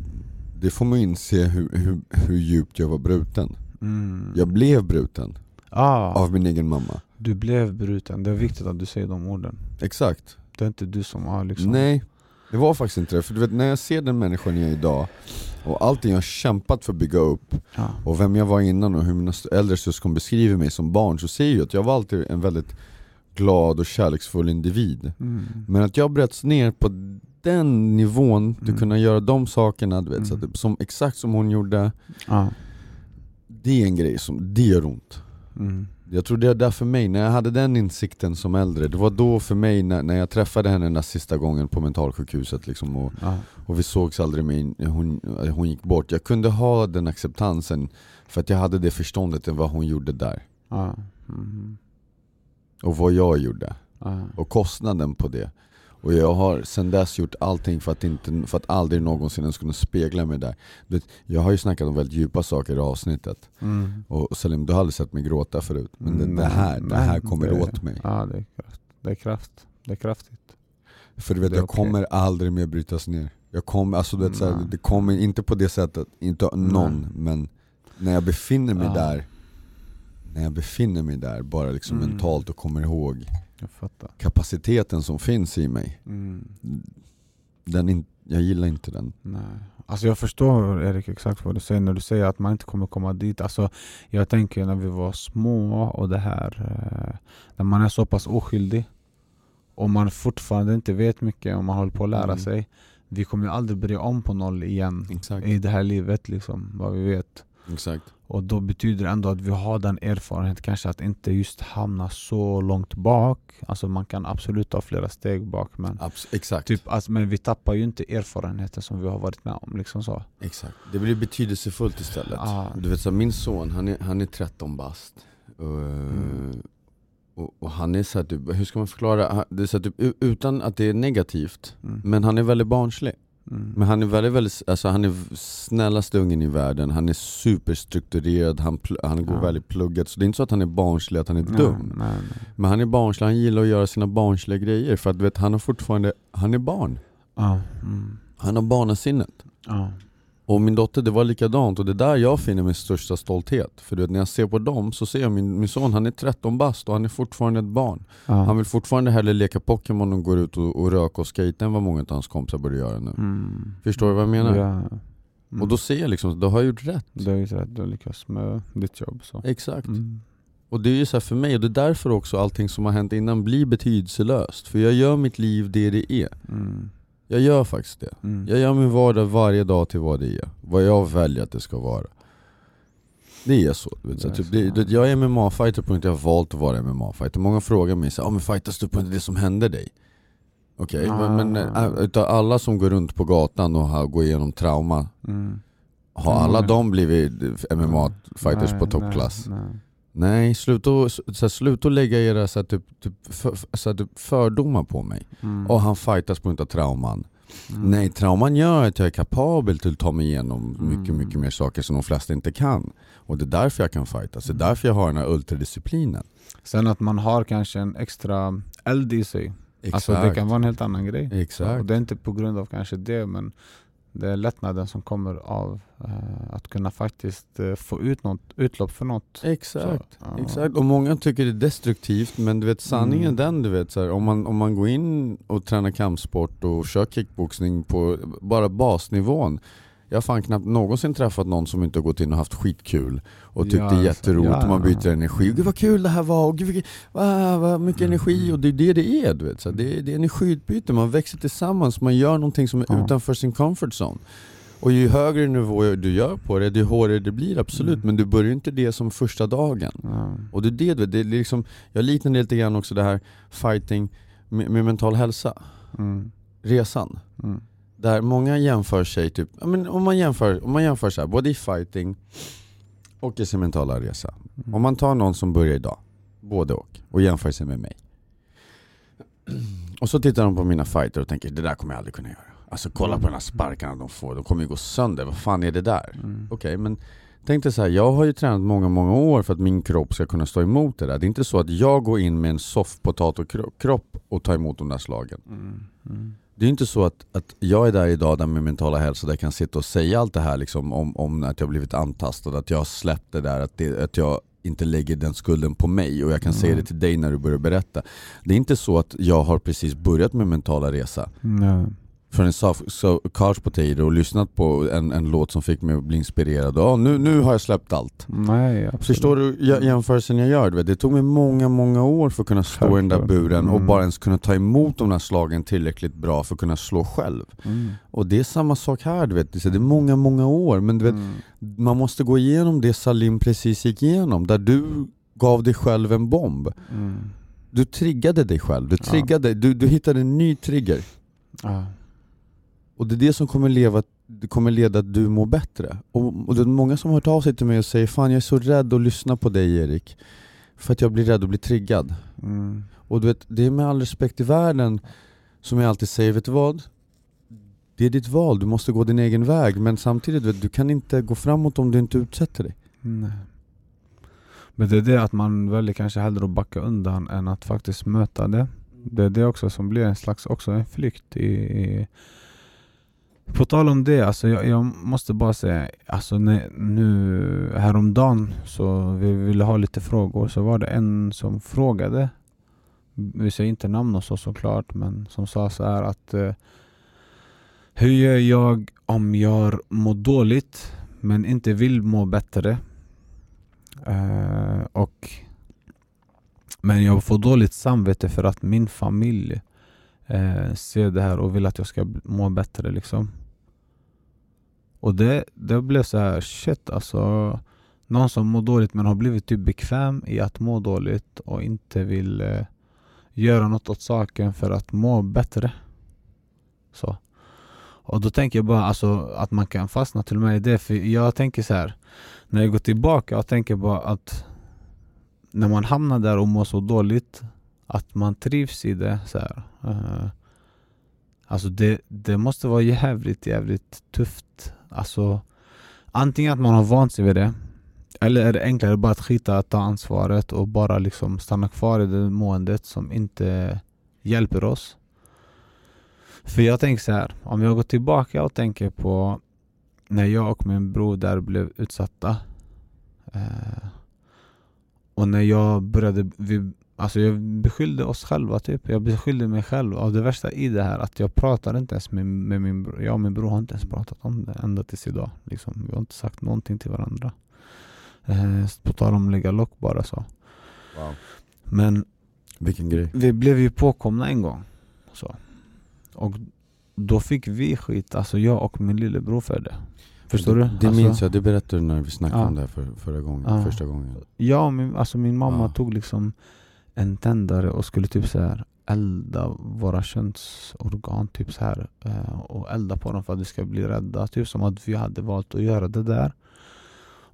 det får man inse hur, hur, hur djupt jag var bruten. Mm. Jag blev bruten ah, av min egen mamma. Du blev bruten, det är viktigt att du säger de orden. Exakt. Det är inte du som har liksom... Nej, det var faktiskt inte det. För du vet, när jag ser den människan jag är idag, och allting jag har kämpat för att bygga upp, Ja. och vem jag var innan och hur mina äldre syskon beskriver mig som barn, så ser jag att jag var alltid en väldigt glad och kärleksfull individ. Mm. Men att jag bröts ner på den nivån, till Mm. kunna göra de sakerna, du vet, att, Mm. det- som, exakt som hon gjorde, Ja. det är en grej som, det gör ont. Mm. Jag tror det är där för mig, när jag hade den insikten som äldre, det var då för mig när, när jag träffade henne den där sista gången på mentalsjukhuset liksom, och, och vi sågs aldrig mer, hon, hon gick bort. Jag kunde ha den acceptansen för att jag hade det förståndet än vad hon gjorde där. Mm. Och vad jag gjorde. Ja. Och kostnaden på det. Och jag har sen dess gjort allting för att, inte, för att aldrig någonsin ens kunna spegla mig där. Jag har ju snackat om väldigt djupa saker i avsnittet. Mm. Och Salim, du har aldrig sett mig gråta förut. Men det, det här, det här nej, kommer det- åt mig. Ja, det är kraft. Det är kraft. Det är kraftigt. För du vet, jag okej. kommer aldrig mer brytas ner. Jag kommer, alltså du vet, såhär, Nej. det kommer inte på det sättet, inte någon, men när jag befinner mig Ja. där, när jag befinner mig där, bara liksom Mm. mentalt och kommer ihåg. Kapaciteten som finns i mig, Mm. den in, jag gillar inte den. Nej. Alltså jag förstår Erik exakt vad du säger när du säger att man inte kommer komma dit. Alltså jag tänker när vi var små och det här, eh, när man är så pass oskyldig och man fortfarande inte vet mycket och man håller på att lära Mm. sig. Vi kommer ju aldrig börja om på noll igen Exakt. i det här livet liksom, vad vi vet. Exakt. Och då betyder det ändå att vi har den erfarenheten kanske att inte just hamna så långt bak. Alltså man kan absolut ta flera steg bak men Abs- exakt. Typ, alltså, men vi tappar ju inte erfarenheten som vi har varit med om. Liksom så. exakt. Det blir betydelsefullt istället. Ah. Du vet, så min son, han är, han är 13 bast. Och, Mm. och, och han är så här, typ, hur ska man förklara? Det är så här, typ, utan att det är negativt, Mm. men han är väldigt barnslig. Mm. Men han är väldigt, väldigt, alltså han är snällaste ungen i världen, han är superstrukturerad, han, han går Ja. väldigt pluggat. Så det är inte så att han är barnslig, att han är nej, dum. Nej, nej. Men han är barnslig, han gillar att göra sina barnsliga grejer för att du vet, han har fortfarande, han är barn. Ja, mm. Han har barnasinnet. ja. Och min dotter, det var likadant och det är där jag finner min största stolthet. För du vet, när jag ser på dem så ser jag min, min son, han är 13 bast och han är fortfarande ett barn. ja. Han vill fortfarande hellre leka Pokémon och gå ut och, och röka och skejta än vad många av hans kompisar börjar göra nu. Mm. Förstår du vad jag menar? Ja. Mm. Och då ser jag liksom, då har jag gjort rätt. Du har ju rätt, du har lyckats med ditt jobb. Så. Exakt. Mm. Och det är ju så för mig, och det är därför också allting som har hänt innan blir betydelselöst. För jag gör mitt liv det det är. Mm. Jag gör faktiskt det. Mm. Jag gör min vardag varje dag till vad det är. Vad jag väljer att det ska vara. Det är så. Vet, så typ, det, det, jag är MMA-fighter på grund av att jag har valt att vara MMA-fighter. Många frågar mig så ah, men fightas du på det som hände dig? Okej, Ah. men, men äh, utav alla som går runt på gatan och har, går igenom trauma, Mm. har Mm, alla nej. de blivit MMA-fighters på toppklass? Nej, nej. Nej, sluta, så, sluta lägga era så typ, typ, för, så typ fördomar på mig. Mm. Och han fightas på grund av trauman. Mm. Nej, trauman gör att jag är kapabel till att ta mig igenom mycket, Mm. mycket mer saker som de flesta inte kan. Och det är därför jag kan fightas, det är Mm. därför jag har den här ultradisciplinen. Sen att man har kanske en extra eld i sig. Alltså det kan vara en helt annan grej. Exakt. Och det är inte på grund av kanske det men det är lättnaden som kommer av eh, att kunna faktiskt eh, få ut något, utlopp för något. Exakt. Så, ja. Exakt, och många tycker det är destruktivt men du vet sanningen Mm. den du vet så här, om, man, om man går in och tränar kampsport och kör kickboxning på bara basnivån Jag har fan knappt någonsin träffat någon som inte har gått in och haft skitkul och tyckt Ja, det är jätteroligt ja. och man byter energi. Gud vad kul det här var, och gud vad, vad mycket Mm. energi och det är det det är. Du vet. Så det, är det är energiutbyte, man växer tillsammans, man gör någonting som är Ja. utanför sin comfort zone. Och ju högre nivå du gör på det, desto hårdare det blir absolut, Mm. men du börjar inte det som första dagen. Ja. Och det är det, det är liksom, jag liknar det lite grann också det här fighting med, med mental hälsa, Mm. resan. Där många jämför sig, typ, ja, men om man jämför, om man jämför så här, både i fighting och i sin mentala resa. Mm. Om man tar någon som börjar idag, både och, och jämför sig med mig. Och så tittar de på mina fighter och tänker det där kommer jag aldrig kunna göra. Alltså kolla på de här sparkarna de får, de kommer ju gå sönder, vad fan är det där? Mm. Okej, men tänk dig så här, jag har ju tränat många, många år för att min kropp ska kunna stå emot det där. Det är inte så att jag går in med en soft potato-kropp och tar emot de där slagen. Mm. Mm. Det är inte så att, att jag är där idag där med mentala hälsa där jag kan sitta och säga allt det här liksom om, om att jag blivit antastad, att jag har släppt det där, att, det, att jag inte lägger den skulden på mig och jag kan säga Mm. det till dig när du börjar berätta. Det är inte så att jag har precis börjat med mentala resa Nej. Från en soft, so, couch potato och lyssnat på en, en låt som fick mig att bli inspirerad. Ja, nu, nu har jag släppt allt. Nej, absolut. Förstår du jä- jämförelsen jag gör? Det tog mig många, många år för att kunna stå i den där Självklart. buren och Mm. bara ens kunna ta emot de där slagen tillräckligt bra för att kunna slå själv. Mm. Och det är samma sak här, du vet. Det är många, många år. Men du vet, Mm. man måste gå igenom det Salim precis gick igenom, där du gav dig själv en bomb. Mm. Du triggade dig själv, du, Ja. triggade, du, du hittade en ny trigger. Ja. Och det är det som kommer, leva, det kommer leda att du mår bättre. Och, och det är många som har hört av sig till mig och säger Fan jag är så rädd att lyssna på dig Erik. För att jag blir rädd att bli triggad. Mm. Och du vet, det är med all respekt i världen som jag alltid säger, vet du vad? Det är ditt val, du måste gå din egen väg. Men samtidigt, vet, du kan inte gå framåt om du inte utsätter dig. Nej. Men det är det att man väljer kanske hellre att backa undan än att faktiskt möta det. Det är det också som blir en slags också en flykt i, i på tal om det, alltså jag, jag måste bara säga, alltså när, nu häromdagen så vi ville ha lite frågor så var det en som frågade Vi säger inte namn och så såklart men som sa så här att eh, Hur gör jag om jag mår dåligt men inte vill må bättre? Eh, och Men jag får dåligt samvete för att min familj eh, ser det här och vill att jag ska må bättre liksom. Och det, det blev så här shit alltså. Någon som mår dåligt men har blivit typ bekväm i att må dåligt och inte vill eh, göra något åt saken för att må bättre. Så. Och då tänker jag bara alltså, att man kan fastna till och med i det. För jag tänker så här när jag går tillbaka och tänker bara att när man hamnar där och mår så dåligt att man trivs i det så här. Uh, Alltså det, det måste vara jävligt, jävligt tufft. Alltså antingen att man har vant sig vid det eller är det enklare bara att skita att ta ansvaret och bara liksom stanna kvar i det måendet som inte hjälper oss. För jag tänker så här, om jag går tillbaka och tänker på när jag och min bror där blev utsatta eh, och när jag började, vi, alltså jag beskyllde oss själva typ. Jag beskyllde mig själv. Och det värsta i det här att jag pratar inte ens med, med min bror. Jag och min bror har inte ens pratat om det ända tills idag. Liksom. Vi har inte sagt någonting till varandra. Eh, på tal om lägga lock bara så. Wow. Men Vilken grej. vi blev ju påkomna en gång. Så. Och då fick vi skit, alltså jag och min lillebror för det. Förstår det, du? Det alltså, minns jag, det berättade du när vi snackade Ja. om det här för, förra gången, Ja. första gången. Och min, alltså min mamma Ja. tog liksom en tändare och skulle typ så här elda våra könsorgan typ så här eh, och elda på dem för att vi ska bli rädda. Typ som att vi hade valt att göra det där.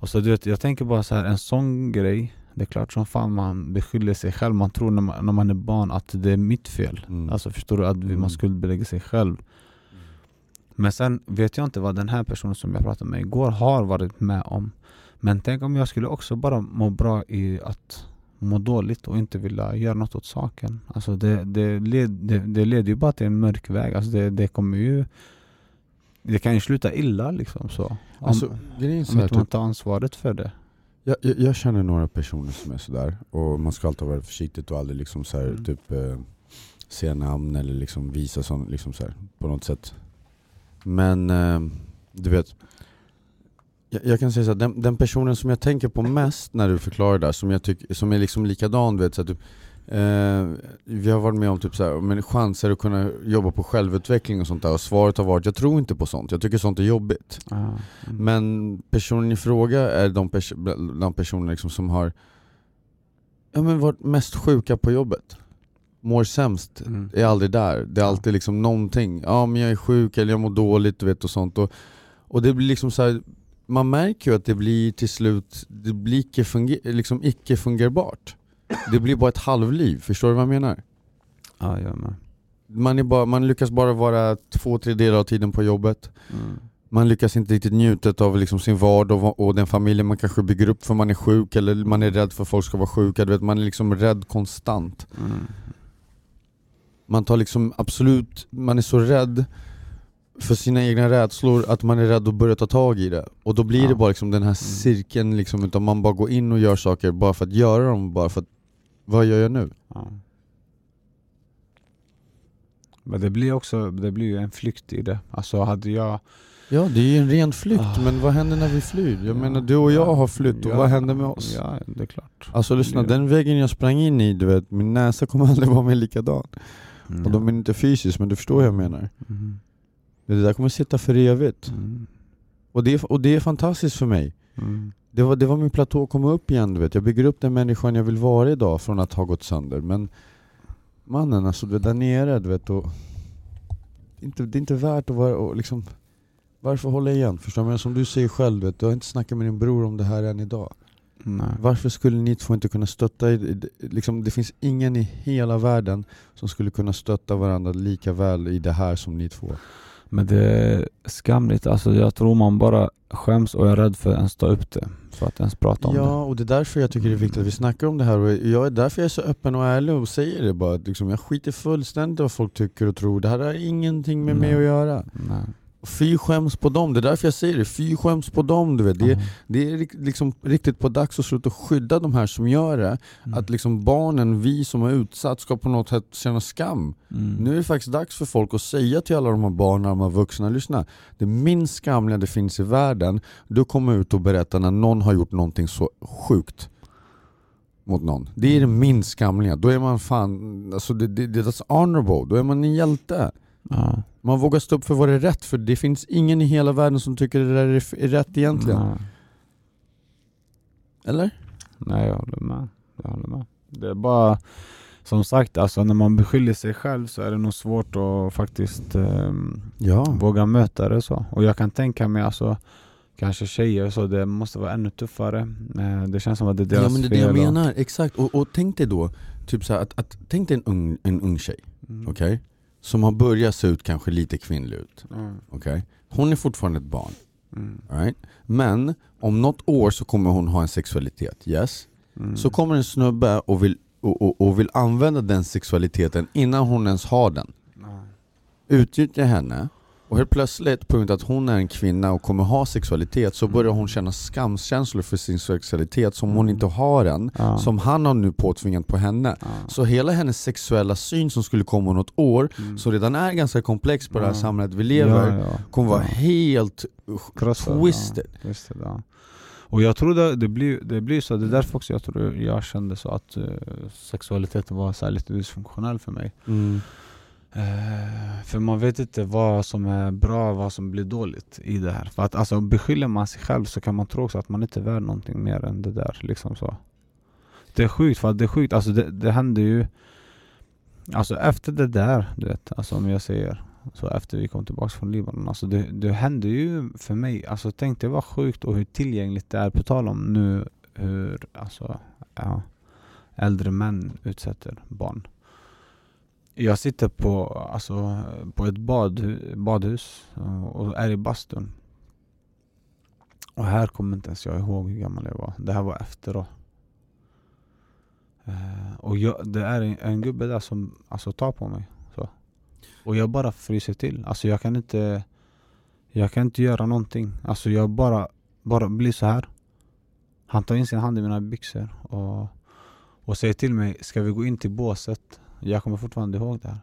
Och så du vet, jag tänker bara så här, en sån grej det är klart som fan man beskyller sig själv. Man tror när man, när man är barn att det är mitt fel. Mm. Alltså förstår du? Att vi, Mm. man skuldbelägger sig själv. Men sen vet jag inte vad den här personen som jag pratade med igår har varit med om. Men tänk om jag skulle också bara må bra i att må dåligt och inte vilja göra något åt saken. Alltså det, det, led, det, det leder ju bara till en mörk väg. Alltså det, det kommer ju... Det kan ju sluta illa liksom så. Om, Alltså, om inte man typ, tar ansvaret för det. jag, jag, jag känner några personer som är sådär och man ska alltid vara försiktig och aldrig liksom så här, Mm. typ eh, säga namn eller liksom visa sån, liksom så här, på något sätt. Men eh, du vet, jag, jag kan säga så här, den, den personen som jag tänker på mest när du förklarar det där, som, jag tycker, som är liksom likadan, du vet, så här, typ, eh, vi har varit med om typ så här, men chanser att kunna jobba på självutveckling och sånt där och svaret har varit, jag tror inte på sånt, jag tycker sånt är jobbigt. Ah, mm. Men personen i fråga är de, pers de personer liksom som har ja, men varit mest sjuka på jobbet. Mår sämst, Mm. är aldrig där. Det är alltid liksom någonting. Ja men jag är sjuk eller jag mår dåligt du vet och sånt. Och, och det blir liksom så här, man märker ju att det blir till slut, det blir icke, funger liksom icke fungerbart. Det blir bara ett halvliv, förstår du vad jag menar? Ja, jag med. Man, är bara, man lyckas bara vara två, tre delar av tiden på jobbet. Mm. Man lyckas inte riktigt njuta av liksom sin vardag och, och den familjen man kanske bygger upp för man är sjuk eller man är rädd för att folk ska vara sjuka. Du vet, man är liksom rädd konstant. Mm. Man tar liksom absolut, man är så rädd för sina egna rädslor att man är rädd att börja ta tag i det. Och då blir Ja. Mm. det bara liksom den här cirkeln liksom, utan man bara går in och gör saker bara för att göra dem, bara för att vad gör jag nu? Ja. Men det blir också, det blir ju en flykt i det. Alltså hade jag... Ja det är ju en ren flykt, Ah. men vad händer när vi flyr? Jag Ja, menar du och jag ja, har flytt och vad händer med oss? Ja, det är klart. Alltså lyssna, den väggen jag sprang in i, du vet, min näsa kommer aldrig vara mer likadan. Mm. Och de är inte fysiskt, men du förstår vad jag menar. Mm. Det där kommer sitta för evigt. Mm. Och det, och det är fantastiskt för mig. Mm. Det var, det var min platå att komma upp igen, du vet. Jag bygger upp den människan jag vill vara idag från att ha gått sönder. Men mannen, alltså du vet, där nere, du vet. Och, det, inte, det är inte värt att vara, och liksom, varför hålla igen? Förstår? Men som du säger själv, du, vet, du har inte snackat med din bror om det här än idag. Nej. Varför skulle ni två inte kunna stötta, liksom, det finns ingen i hela världen som skulle kunna stötta varandra lika väl i det här som ni två. Men det är skamligt. Alltså jag tror man bara skäms och är rädd för att ens ta upp det. För att ens prata om det. Ja, och det är därför jag tycker det är viktigt att vi snackar om det här och jag är därför jag är så öppen och ärlig och säger det bara. Liksom, jag skiter fullständigt i vad folk tycker och tror. Det här har ingenting med mig Nej. att göra. Nej. Fy skäms på dem, det är därför jag säger det. Fy skäms på dem. Du vet. Det, är, Mm. det är liksom riktigt på dags att sluta skydda de här som gör det. Mm. Att liksom barnen, vi som har utsatt, ska på något sätt känna skam. Mm. Nu är det faktiskt dags för folk att säga till alla de här barnen och de här vuxna, lyssna. Det minst skamliga det finns i världen, du kommer ut och berättar när någon har gjort någonting så sjukt mot någon. Det är det minst skamliga. Då är man fan, alltså det, det, det that's honorable. Då är man en hjälte. Ja. Man vågar stå upp för vad det är rätt, för det finns ingen i hela världen som tycker det där är, rätt egentligen. Nej. Eller? Nej, jag håller med. Jag håller med. Det är bara, som sagt, alltså när man beskyller sig själv så är det nog svårt att faktiskt ehm, Ja. våga möta det så. Och jag kan tänka mig alltså Kanske tjejer så, det måste vara ännu tuffare. Eh, Det känns som att det är deras Ja men det är det fel. jag menar, exakt. Och, och tänk dig då, typ så att, att, tänk dig en ung, en ung tjej, Mm. okej? Som har börjat se ut kanske lite kvinnlig ut, Mm. okej? Hon är fortfarande ett barn, Mm. right? Men om något år så kommer hon ha en sexualitet, yes? Mm. Så kommer en snubbe och vill, och, och, och vill använda den sexualiteten innan hon ens har den. Ja. Utnyttja henne, och helt plötsligt, på grund av att hon är en kvinna och kommer ha sexualitet, så börjar hon känna skamkänslor för sin sexualitet som hon Mm. inte har än, Ja. som han har nu påtvingat på henne. Ja. Så hela hennes sexuella syn som skulle komma om något år, Mm. som redan är ganska komplex på det här Ja. samhället vi lever, Ja, ja. kommer vara Ja. helt Krossad, twisted. Ja, ja. Och jag tror det, det, blir, det blir så, det är därför också jag tror jag kände så att eh, sexualiteten var så lite dysfunktionell för mig. Mm. Eh, för man vet inte vad som är bra och vad som blir dåligt i det här. För att alltså, beskyller man sig själv så kan man tro också att man inte är värd någonting mer än det där. Liksom så. Det är sjukt, för att det är sjukt. Alltså, det, det händer ju Alltså efter det där, du vet, alltså om jag säger så efter vi kom tillbaka från Libanon, alltså det, det hände ju för mig, alltså tänk det var sjukt och hur tillgängligt det är, på tal om nu hur alltså, ja, äldre män utsätter barn. Jag sitter på, alltså, på ett bad, badhus eh, och är i bastun. Och här kommer inte ens jag ihåg hur gammal jag var. Det här var efter då. Eh, och jag, det är en, en gubbe där som alltså, tar på mig. Så. Och jag bara fryser till. Alltså jag kan inte Jag kan inte göra någonting. Alltså jag bara, bara blir så här. Han tar in sin hand i mina byxor och, och säger till mig, ska vi gå in till båset? Jag kommer fortfarande ihåg det här.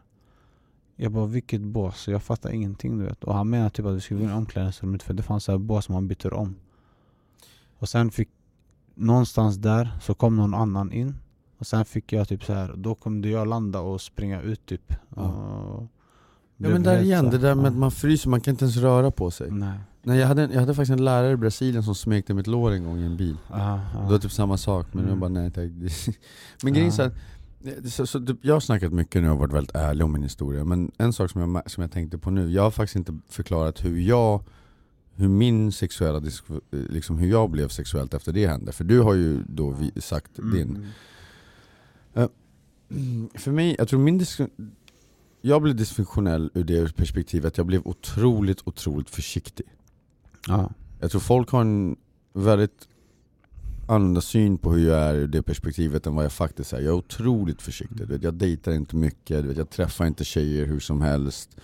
Jag bara, vilket bås? Jag fattar ingenting du vet. Och han menar typ att vi skulle gå in i omklädningsrummet för det fanns så här bås som man byter om. Och sen fick, någonstans där så kom någon annan in. Och sen fick jag typ så här, då kunde jag landa och springa ut typ. Ja. Ja men där igen, så- det där med ja. att man fryser, man kan inte ens röra på sig. Nej. Nej, jag, hade, jag hade faktiskt en lärare i Brasilien som smekte mitt lår en gång i en bil. Ja, ja. Det var typ samma sak, men jag Mm. bara nej tack. Men grejen är så, så, jag har snackat mycket nu och varit väldigt ärlig om min historia, men en sak som jag, som jag tänkte på nu, jag har faktiskt inte förklarat hur jag hur min sexuella, liksom hur jag blev sexuellt efter det hände. För du har ju då sagt din. Mm. För mig, jag tror min jag blev dysfunktionell ur det perspektivet, jag blev otroligt, otroligt försiktig. Ja. Jag tror folk har en väldigt annorlunda syn på hur jag är ur det perspektivet än vad jag faktiskt är. Jag är otroligt försiktig, du vet, jag dejtar inte mycket, du vet, jag träffar inte tjejer hur som helst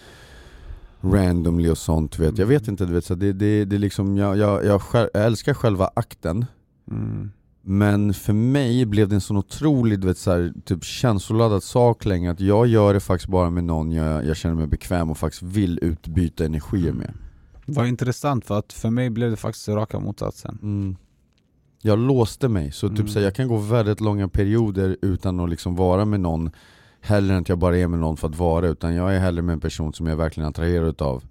randomly och sånt. Vet. Jag vet inte, du vet, så det, det, det liksom, jag, jag, jag, själv, jag älskar själva akten Mm. men för mig blev det en sån otroligt du vet, så här, typ känsloladdad sak länge att jag gör det faktiskt bara med någon jag, jag känner mig bekväm och faktiskt vill utbyta energier med. Vad intressant för att för mig blev det faktiskt raka motsatsen. Mm. Jag låste mig, så typ Mm. så här, jag kan gå väldigt långa perioder utan att liksom vara med någon Hellre än att jag bara är med någon för att vara, utan jag är hellre med en person som jag verkligen attraherad utav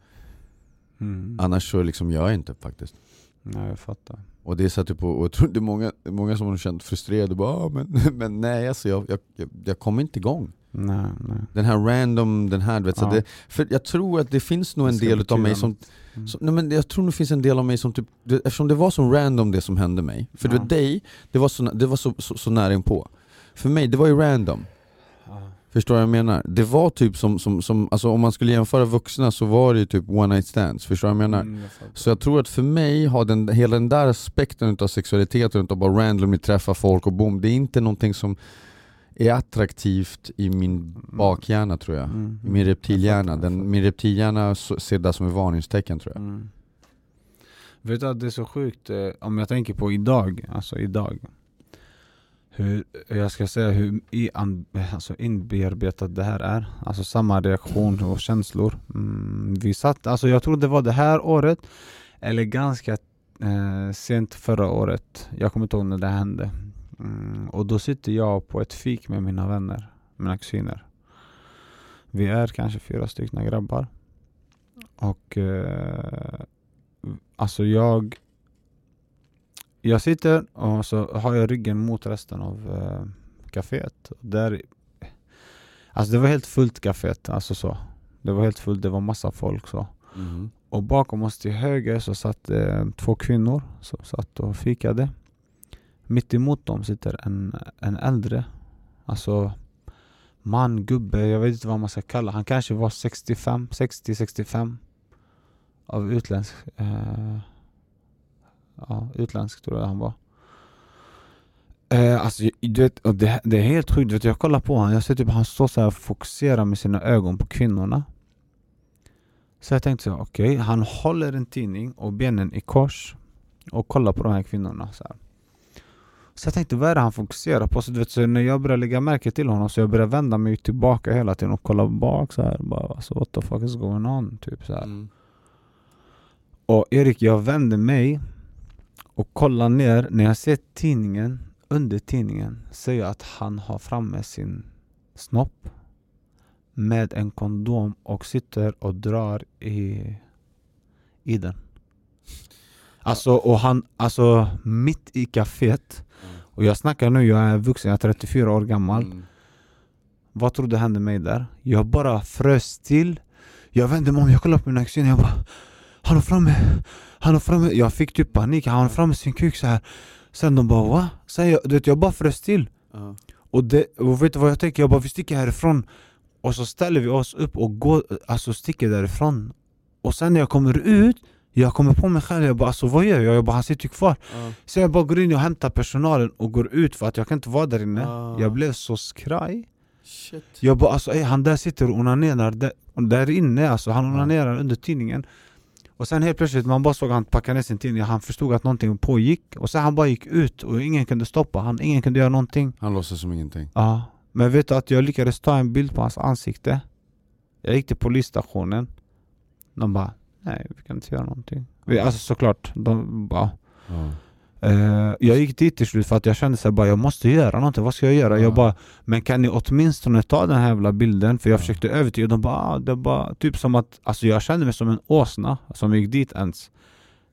Mm. Annars så liksom gör jag inte faktiskt Nej jag fattar. Och det är så typ, och jag tror det är många, många som har känt frustrerade, bara, ah, men, men nej alltså jag, jag, jag, jag kommer inte igång Nej, nej. Den här random, den här du vet, Ja. det, För jag tror att det finns nog Det en del utav mig som. Mm. som nej, men jag tror det finns en del av mig som typ, det, eftersom det var så random det som hände mig För Ja. vet dig, det var så, det var så, så, så nära inpå För mig, det var ju random Ja. Förstår du vad jag menar? Det var typ som, som, som alltså om man skulle jämföra vuxna så var det ju typ one night stands, förstår du vad jag menar? Mm, jag. Så jag tror att för mig har den, hela den där aspekten utav sexualiteten, utav bara randomly träffa folk och boom, det är inte någonting som är attraktivt i min bakhjärna tror jag. Mm. Min reptilhjärna. Den, min reptilhjärna ser det som ett varningstecken tror jag. Mm. Vet du att det är så sjukt, eh, om jag tänker på idag, alltså idag hur, jag ska säga hur i, alltså inbearbetat det här är Alltså samma reaktion och känslor mm, Vi satt, alltså jag tror det var det här året Eller ganska eh, sent förra året Jag kommer inte ihåg när det hände mm, Och då sitter jag på ett fik med mina vänner, mina kusiner. Vi är kanske fyra stycken grabbar. Och eh, Alltså jag Jag sitter och så har jag ryggen mot resten av eh, kaféet. Där Alltså det var helt fullt kaféet, alltså så. Det var helt fullt, det var massa folk så. Mm. Och bakom oss till höger så satt eh, två kvinnor som satt och fikade mitt emot dem sitter en, en äldre Alltså man, gubbe, jag vet inte vad man ska kalla Han kanske var 65, 60-65 Av utländsk eh, Ja, utländsk tror jag han var eh, Alltså du vet, och det, det är helt sjukt, vet jag kollar på honom Jag ser typ han står så här och fokuserar med sina ögon på kvinnorna Så jag tänkte så okej, okej, han håller en tidning och benen i kors Och kollar på de här kvinnorna så här. Så jag tänkte, vad är det han fokuserar på? Så, du vet, så när jag började lägga märke till honom så jag började vända mig tillbaka hela tiden och kolla bak så här. Bara, alltså, what the fuck is going on? Typ så här. Mm. Och Erik, jag vänder mig och kollar ner. När jag ser tidningen, under tidningen, ser jag att han har framme sin snopp med en kondom och sitter och drar i, i den. Alltså, och han, alltså mitt i kaféet. Och jag snackar nu, jag är vuxen, jag är 34 år gammal. Mm. Vad tror du hände mig där? Jag bara frös till Jag vände mig om, jag kollade på mina kusiner, jag bara Han är framme! Han är framme! Jag fick typ panik, han har framme sin kuk så här. Sen de bara va? Sen jag, du vet, jag bara frös till Ja. och, det, och vet du vad jag tänker? Jag bara vi sticker härifrån Och så ställer vi oss upp och går, alltså sticker därifrån Och sen när jag kommer ut Jag kommer på mig själv, jag bara alltså vad gör jag? Jag bara han sitter kvar Ja. Så jag bara går in och hämtar personalen och går ut för att jag kan inte vara där inne Ah. Jag blev så skraj Shit. Jag bara alltså ey, han där sitter och onanerar där, där inne alltså, han onanerar under tidningen Och sen helt plötsligt, man bara såg han packa ner sin tidning, han förstod att någonting pågick Och sen han bara gick ut och ingen kunde stoppa han, ingen kunde göra någonting Han låtsas som ingenting. Ja, men vet du att jag lyckades ta en bild på hans ansikte? Jag gick till polisstationen De bara Nej, vi kan inte göra någonting Alltså såklart, de bara Ja. Eh, jag gick dit till slut för att jag kände så här, bara jag måste göra någonting, vad ska jag göra? Ja. Jag bara, men kan ni åtminstone ta den här jävla bilden? För jag Ja. försökte övertyga dem, bara, ah, det var typ som att, alltså jag kände mig som en åsna som gick dit ens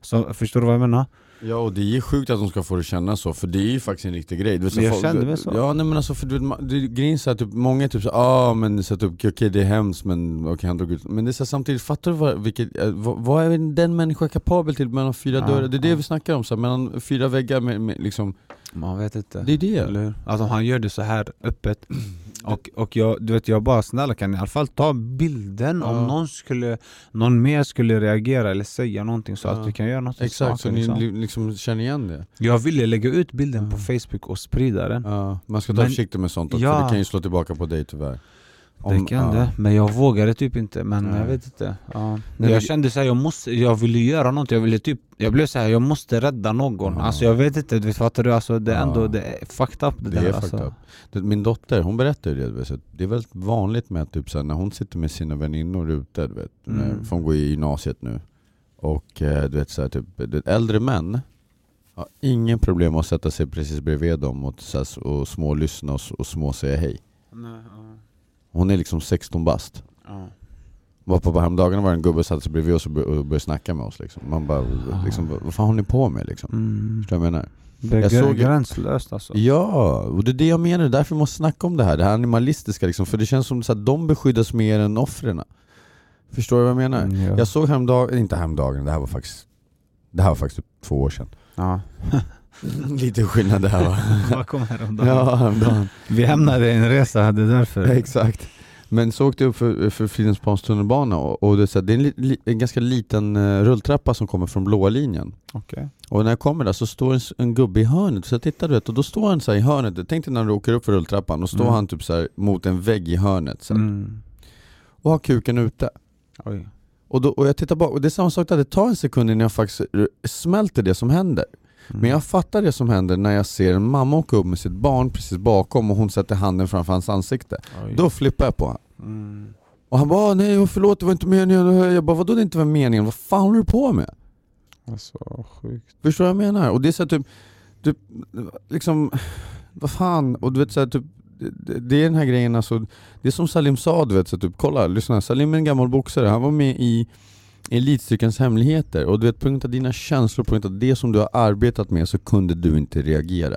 så, Förstår du vad jag menar? Ja och det är sjukt att de ska få det känna så, för det är ju faktiskt en riktig grej vet, jag folk- kände mig så. Ja nej men alltså för du vet, grejen är typ, många är typ så ah men så typ, okej det är hemskt men okej han drog ut Men det är så här, samtidigt, fattar du vad, vilket, eh, vad, vad är den människan kapabel till mellan fyra Ja, dörrar? Det är det ja. vi snackar om, så här, mellan fyra väggar med, med liksom, Man vet inte det är det Eller hur? Alltså han gör det så här öppet Och, och jag, du vet, jag bara snälla kan ni i alla fall ta bilden Ja. om någon skulle Någon mer skulle reagera eller säga någonting så Ja. att vi kan göra något Exakt, så saken, ni liksom. li- liksom känner igen det Jag ville lägga ut bilden Ja. på Facebook och sprida den man ska ta försiktigt med sånt också, Ja. för det kan ju slå tillbaka på dig tyvärr Det kan det, men jag vågade typ inte men Nej. jag vet inte ja. Jag men- kände såhär, jag måste, jag ville göra något, jag ville typ Jag blev såhär, jag måste rädda någon Ja. Alltså jag vet inte, du fattar du? Alltså det är Ja. ändå, det är fucked up det, Det där är alltså. fucked up. Min dotter, hon berättar ju det, det är väldigt vanligt med att typ, så här, när hon sitter med sina väninnor ute, du vet, Mm. för hon går i gymnasiet nu, och eh, du vet, så här, typ, äldre män har ingen problem att sätta sig precis bredvid dem och, så och smålyssna och, och små säga hej. Nej, ja, Hon är liksom 16 bast. ja. Var på häromdagen var det en gubbe som satte sig bredvid oss och bör- och började snacka med oss. Liksom. Man bara, liksom, vad fan håller ni på med? Liksom? Mm. Förstår du vad jag menar? Det är Jag såg- gränslöst alltså Ja, och det är det jag menar, därför måste vi snacka om det här, det här animalistiska liksom, för det känns som att de beskyddas mer än offren. Förstår du vad jag menar? Mm, ja. Jag såg häromdagen, inte häromdagen, det här var faktiskt Det här var faktiskt typ två år sedan. ja. Lite skillnad det här va? Vad kom häromdagen? ja, häromdagen. Vi hamnade i en resa, det är därför Exakt. Men så åkte jag upp för, för Fridhemspans tunnelbana och, och det, är så här, det är en, li, en ganska liten eh, rulltrappa som kommer från blåa linjen. Okej Och när jag kommer där så står en, en gubbe i hörnet, så jag tittar du vet, och då står han så här i hörnet, tänk dig när du åker upp för rulltrappan, och står Mm. han typ så här mot en vägg i hörnet så mm. och har kuken ute. Oj Och, då, och jag tittar bak, och det är samma sak där, det tar en sekund innan jag faktiskt smälter det som händer. Mm. Men jag fattar det som händer när jag ser en mamma åka upp med sitt barn precis bakom och hon sätter handen framför hans ansikte. Oj. Då flippar jag på honom. mm. Och han bara "Ah, nej förlåt det var inte meningen, jag bara vadå det inte var meningen, vad fan håller du på med? Alltså sjukt Förstår du vad jag menar? Och det är så här, typ, typ, liksom, vad fan, och du vet så här, typ det, det är den här grejen alltså, det är som Salim sa du vet, så typ, kolla, lyssna, Salim är en gammal boxare, han var med i Elitstyrkans hemligheter och du vet på grund av dina känslor, på grund av det som du har arbetat med så kunde du inte reagera.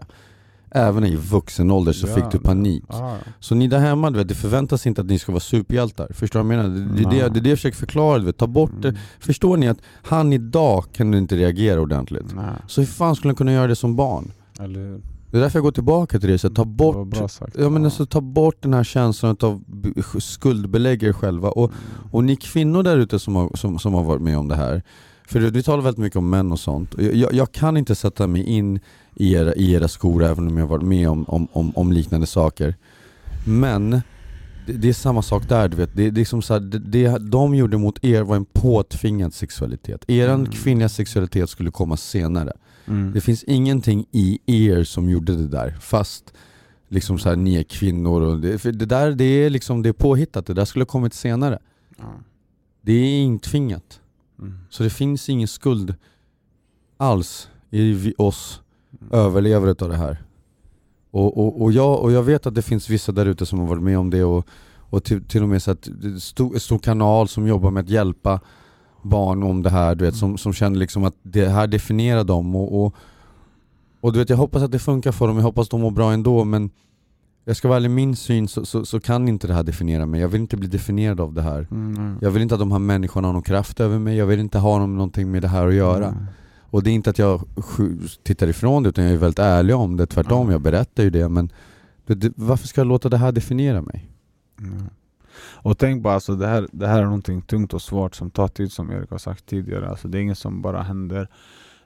Även i vuxen ålder så Ja, fick du panik. ah. Så ni där hemma, du vet, det förväntas inte att ni ska vara superhjältar. Förstår du vad jag menar? Det, det, är det, det är det jag försöker förklara, du vet. ta bort det. Mm. Förstår ni att han idag kan inte reagera ordentligt? Nej, Så hur fan skulle han kunna göra det som barn? eller? Det är därför jag går tillbaka till det, så ta var bort sagt. Ja men alltså ta bort den här känslan av skuldbelägga er själva. Och, och ni kvinnor där ute som har, som, som har varit med om det här För vi talar väldigt mycket om män och sånt, jag, jag, kan inte sätta mig in i era, i era skor även om jag varit med om, om, om, om liknande saker. Men det, är samma sak där du vet, det, det är som så här, det, det de gjorde mot er var en påtvingad sexualitet. Eran Mm. kvinnliga sexualitet skulle komma senare Mm. det finns ingenting i er som gjorde det där, fast liksom så här, ni är kvinnor och det, för det där det är liksom det är påhittat, det där skulle ha kommit senare. Ja. Det är intvingat. Mm. Så det finns ingen skuld alls i oss Mm. överlevare utav det här. Och, och, och, jag, och jag vet att det finns vissa där ute som har varit med om det och, och till, till och med så att stor, stor kanal som jobbar med att hjälpa barn om det här, du vet, som, som känner liksom att det här definierar dem och, och, och du vet jag hoppas att det funkar för dem, jag hoppas de mår bra ändå men Jag ska vara ärlig, min syn så, så, så kan inte det här definiera mig. Jag vill inte bli definierad av det här. Mm. Jag vill inte att de här människorna har någon kraft över mig, jag vill inte ha någon- någonting med det här att göra. Mm. Och det är inte att jag tittar ifrån det, utan jag är väldigt ärlig om det. Tvärtom, Ja. jag berättar ju det. Men det, varför ska jag låta det här definiera mig? Mm. Och tänk bara, alltså, det, här, det här är någonting tungt och svårt som tar tid som Erik har sagt tidigare. Alltså, det är inget som bara händer.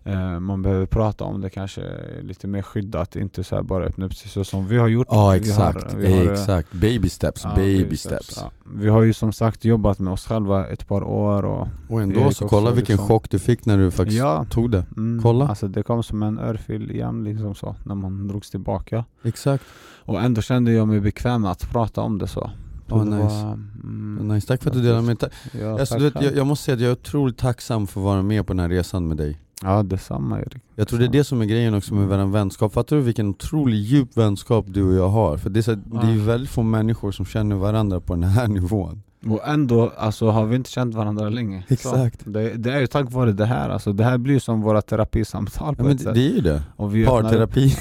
Eh, man behöver prata om det kanske lite mer skyddat, inte så här bara öppna upp sig så som vi har gjort. Ja Vi exakt, har- vi har, eh, exakt. Baby steps, ja, baby steps. ja. Vi har ju som sagt jobbat med oss själva ett par år och Och ändå Erik så också, kolla vilken liksom. chock du fick när du faktiskt Ja. tog det. mm, Kolla. Alltså det kom som en örfil igen liksom så, när man drogs tillbaka. Exakt. Och ändå kände jag mig bekväm att prata om det så. Ja, det nice. var, mm, Nice, tack för att du delade med dig. Ja, Alltså, vet, jag, jag måste säga att jag är otroligt tacksam för att vara med på den här resan med dig. Ja detsamma Erik. Jag tror det är det som är grejen också med vår vänskap. Fattar du vilken otroligt djup vänskap du och jag har? För det är, så, det är Ja. väldigt få människor som känner varandra på den här nivån. Och ändå alltså, har vi inte känt varandra länge. Exakt. Det, det är ju tack vare det här, alltså, det här blir som våra terapisamtal på Ja, men ett det, sätt. det är ju det. Parterapi.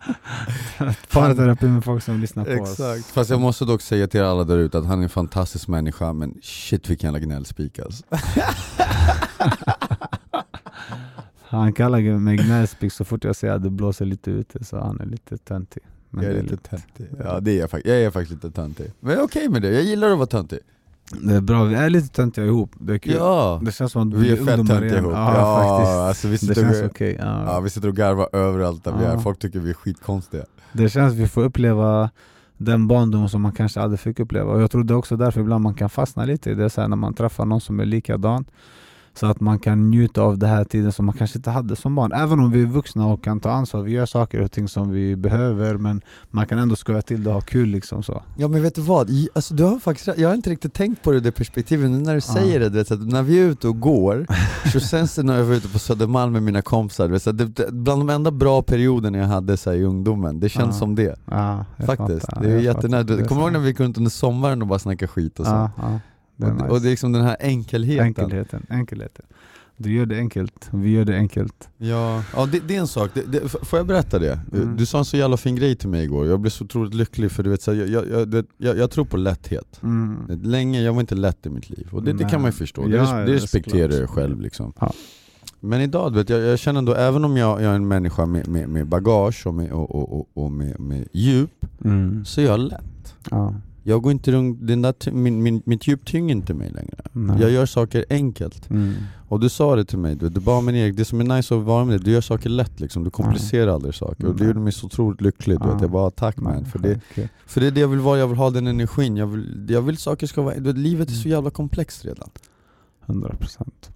Parterapi med folk som lyssnar på oss. Exakt. Fast jag måste dock säga till alla där ute att han är en fantastisk människa, men shit vilken jävla gnällspik alltså. Han kallar mig gnällspik så fort jag säger att det blåser lite ute, så han är lite töntig. Men jag är är lite lite- töntig. Ja det är jag faktiskt, jag är faktiskt lite töntig. Men jag är okej med det, jag gillar att vara töntig. Det är bra, vi är lite töntiga ihop, det är kul. Ja! Det känns som att Vi är fett töntiga ihop. Ja, Ja, faktiskt. alltså vi det sitter känns och- okej. ja. Ja, vi sitter och garvar överallt där vi är, folk tycker vi är skitkonstiga. Det känns vi får uppleva den barndom som man kanske aldrig fick uppleva. Och jag tror det är också därför ibland man kan fastna lite i det, så här, när man träffar någon som är likadan. Så att man kan njuta av den här tiden som man kanske inte hade som barn. Även om vi är vuxna och kan ta ansvar, vi gör saker och ting som vi behöver men man kan ändå skoja till det och ha kul liksom så. Ja men vet du vad, alltså, du har faktiskt, jag har inte riktigt tänkt på det det perspektivet, men när du Ja. säger det, du vet, att när vi är ute och går, så känns det när jag var ute på Södermalm med mina kompisar, du vet, så det, bland de enda bra perioderna jag hade så här, i ungdomen, det känns Ja. som det. Jag Faktiskt, fattar. det är jättenära. Kommer du ihåg när vi gick runt under sommaren och bara snackade skit och så? Det och, nice. och det är liksom den här enkelheten. enkelheten, enkelheten. Du gör det enkelt, vi gör det enkelt. Ja, ja det, det är en sak, det, det, får jag berätta det? Mm. Du sa en så jävla fin grej till mig igår, jag blev så otroligt lycklig för du vet, så jag, jag, jag, jag, tror på lätthet. Mm. Länge, jag var inte lätt i mitt liv, och det, kan man ju förstå, Ja, det det respekterar jag själv liksom. Ja. Men idag, vet, jag, jag känner ändå, även om jag, jag är en människa med, med, med bagage och, med, och, och, och, och med, med djup, Mm. så är jag lätt. Ja. Jag går inte runt, den där, min, min, mitt djup tynger inte mig längre. Nej. Jag gör saker enkelt. Mm. Och du sa det till mig, du, du bara men Erik, det som är nice att vara med dig, du gör saker lätt liksom, du komplicerar aldrig saker. Och det Nej. gjorde mig så otroligt lycklig, du vet. Ja. jag bara tack man. För det, för det är det jag vill vara, jag vill ha den energin, jag vill, jag vill saker ska vara, du vet, livet är så Mm. jävla komplext redan. 100 procent.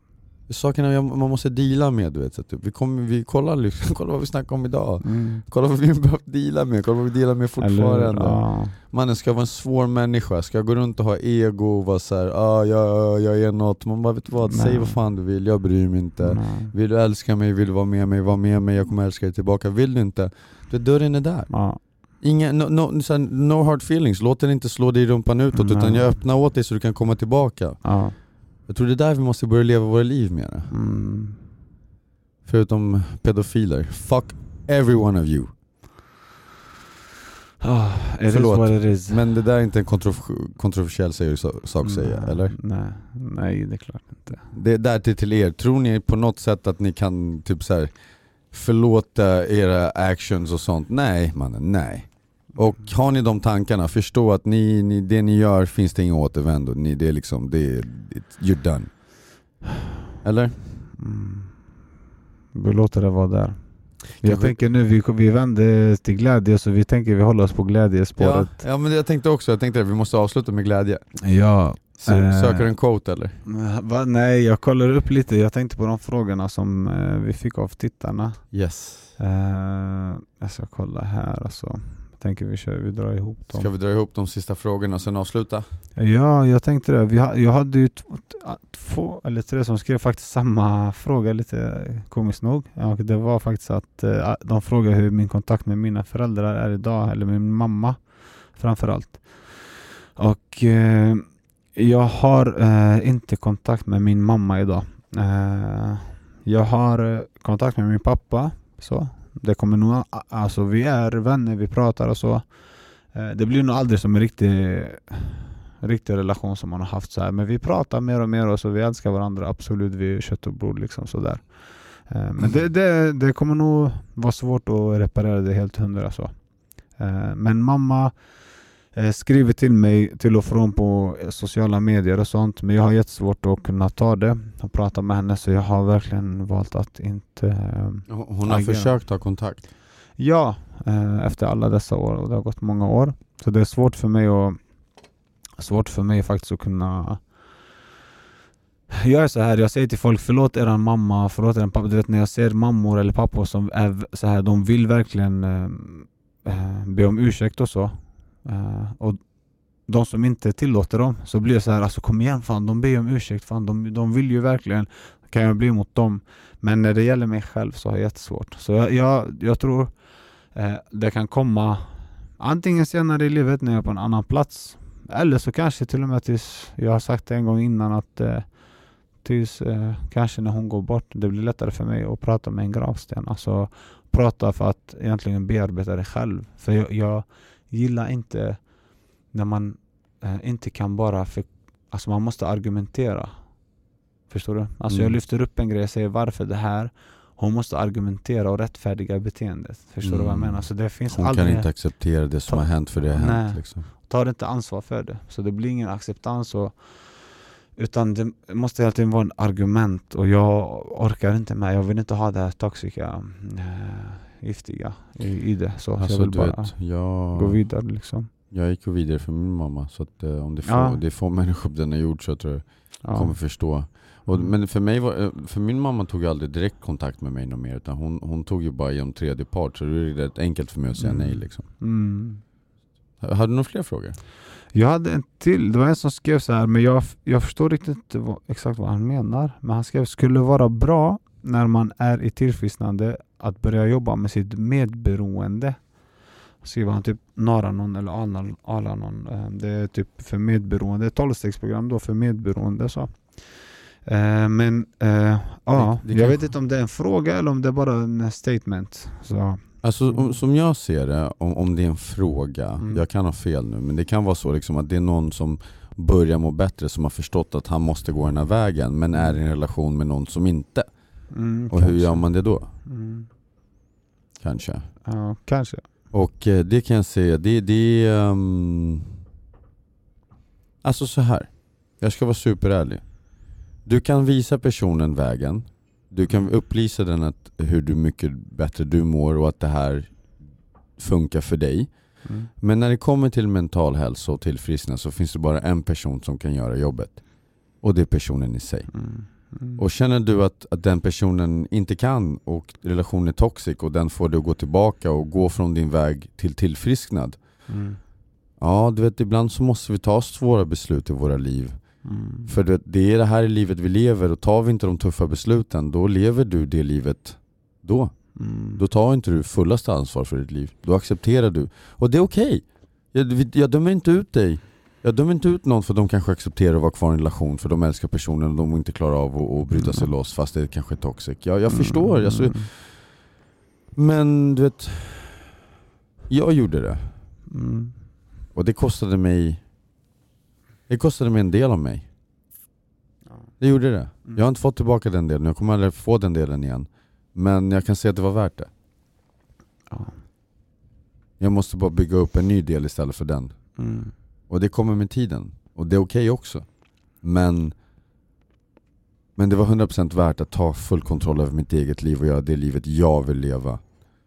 Sakerna man måste deala med, du vet. Så att vi kommer, vi kollar liksom, kolla vad vi snackar om idag. Mm. Kolla vad vi har behövt deala med, kolla vad vi dealar med fortfarande. Ja. Mannen, ska jag vara en svår människa? Ska jag gå runt och ha ego och vara såhär, ah, jag, jag är något? Man bara, vet du vad? Säg Nej. vad fan du vill, jag bryr mig inte. Nej. Vill du älska mig, vill du vara med mig, var med mig, jag kommer älska dig tillbaka. Vill du inte, då dörren är där. Ja. Inga, no, no, så här, no hard feelings, låt den inte slå dig i rumpan utåt Nej. utan jag öppnar åt dig så du kan komma tillbaka. Ja. Jag tror det är där vi måste börja leva våra liv mer. Mm. Förutom pedofiler. Fuck every one of you. Oh, it Förlåt, is what it is. Men det där är inte en kontro- kontroversiell sak att säga, Nej, eller? Nej, nej det är klart inte. Det är där till, till er, tror ni på något sätt att ni kan typ så här förlåta era actions och sånt? Nej mannen, nej. Och har ni de tankarna, förstå att ni, ni, det ni gör finns det ingen återvändo. Ni, det är liksom, det är, you're done. Eller? Mm. Vi låter det vara där. Jag Kanske- tänker nu, vi, vi vänder till glädje så vi tänker vi håller oss på Ja, glädjespåret. ja men det jag tänkte också, jag tänkte att vi måste avsluta med glädje. Ja. Sö, Eh. Söker en quote eller? Va? Nej, jag kollar upp lite. Jag tänkte på de frågorna som eh, vi fick av tittarna. Yes. Eh, jag ska kolla här alltså. Tänker vi kör, vi drar ihop dem. Ska vi dra ihop de sista frågorna och sen avsluta? Ja, jag tänkte det. Vi jag hade ju två eller tre som skrev faktiskt samma fråga, lite komiskt nog. Och det var faktiskt att eh, de frågade hur min kontakt med mina föräldrar är idag, eller min mamma framförallt. Och eh, jag har eh, inte kontakt med min mamma idag. Eh, jag har eh, kontakt med min pappa, så. Det kommer nog, alltså vi är vänner, vi pratar och så. Eh, det blir nog aldrig som en riktig, riktig relation som man har haft så här. Men vi pratar mer och mer och så vi älskar varandra, absolut. Vi är kött och blod liksom sådär. Eh, men det, det, det kommer nog vara svårt att reparera det helt hundra så. Eh, men mamma skriver till mig till och från på sociala medier och sånt men jag har jättesvårt att kunna ta det och prata med henne så jag har verkligen valt att inte eh, Hon har Agera. försökt ta kontakt. Ja, eh, efter alla dessa år och det har gått många år. Så det är svårt för mig att Svårt för mig faktiskt att kunna Jag är så här, jag säger till folk förlåt eran mamma, förlåt eran pappa. Du vet när jag ser mammor eller pappor som är så här, de vill verkligen eh, eh, be om ursäkt och så. Uh, och de som inte tillåter dem, så blir det så här, alltså kom igen fan, de ber om ursäkt, fan, de, de vill ju verkligen, kan jag bli mot dem? Men när det gäller mig själv så har jag jättesvårt. Så jag, jag, jag tror eh, det kan komma antingen senare i livet när jag är på en annan plats, eller så kanske till och med tills, jag har sagt det en gång innan att eh, tills eh, kanske när hon går bort, det blir lättare för mig att prata med en gravsten. Alltså prata för att egentligen bearbeta det själv. För jag, jag gillar inte när man eh, inte kan bara, för, alltså man måste argumentera. Förstår du? Alltså jag Mm. lyfter upp en grej och säger varför det här. Hon måste argumentera och rättfärdiga beteendet. Förstår du vad jag Mm. menar? Så det finns Hon aldrig... kan inte acceptera det som Ta- har hänt för det har hänt. Nej. Liksom. tar inte ansvar för det. Så det blir ingen acceptans. Och, utan det måste hela tiden vara en argument och jag orkar inte med. Jag vill inte ha det här toxiska, äh, giftiga i, i det. Så, så Alltså, jag vill du bara vet, jag, gå vidare liksom. jag gick vidare för min mamma. Så att, eh, om det får, Ja. det är få människor på denna jord så jag tror jag Ja. kommer förstå. Och, Mm. Men för mig var, eh, för min mamma tog aldrig direkt kontakt med mig något mer utan hon, hon tog ju bara genom tredje part så det är rätt enkelt för mig att säga Mm. nej liksom. Mm. Hade du några fler frågor? Jag hade en till, det var en som skrev så här, men jag, jag förstår riktigt inte vad, exakt vad han menar. Men han skrev, skulle vara bra när man är i tillfrisknande att börja jobba med sitt medberoende. Skriver han typ Naranon eller Alan- Alanon. Eh, Det är typ för medberoende, ett tolvstegsprogram då för medberoende. Så. Eh, Men eh, ja, jag vet inte om det är en fråga eller om det är bara en statement. Så, Alltså om, som jag ser det, om, om det är en fråga, Mm. jag kan ha fel nu, men det kan vara så liksom att det är någon som börjar må bättre, som har förstått att han måste gå den här vägen, men är i en relation med någon som inte. mm, Och hur kanske. gör man det då? Mm, Kanske. ja, kanske. Och eh, det kan jag säga, det, det är... ehm, alltså så här. jag ska vara superärlig. Du kan visa personen vägen, du kan upplysa den att hur du mycket bättre du mår och att det här funkar för dig. Mm. Men när det kommer till mental hälsa och tillfrisknande så finns det bara en person som kan göra jobbet. Och det är personen i sig. Mm. Mm. Och känner du att, att den personen inte kan och relationen är toxic och den får dig att gå tillbaka och gå från din väg till tillfrisknad. Mm. Ja, du vet ibland så måste vi ta svåra beslut i våra liv. Mm. För du vet, det är det här i livet vi lever och tar vi inte de tuffa besluten då lever du det livet då. Mm. Då tar inte du fullaste ansvar för ditt liv. Då accepterar du. Och det är okej. Jag, jag dömer inte ut dig. Jag dömer inte ut någon för de kanske accepterar att vara kvar i en relation för de älskar personen och de inte klarar av att, att bryta sig Mm. loss fast det kanske är toxic. Jag, jag förstår. Mm. Alltså, men du vet, jag gjorde det. Mm. Och det kostade mig Det kostade mig en del av mig. Det gjorde det. Mm. Jag har inte fått tillbaka den delen, jag kommer aldrig få den delen igen. Men jag kan säga att det var värt det. Ja. Jag måste bara bygga upp en ny del istället för den. Mm. Och det kommer med tiden. Och det är okej också. Men Men det var 100% värt att ta full kontroll över mitt eget liv och göra det livet jag vill leva.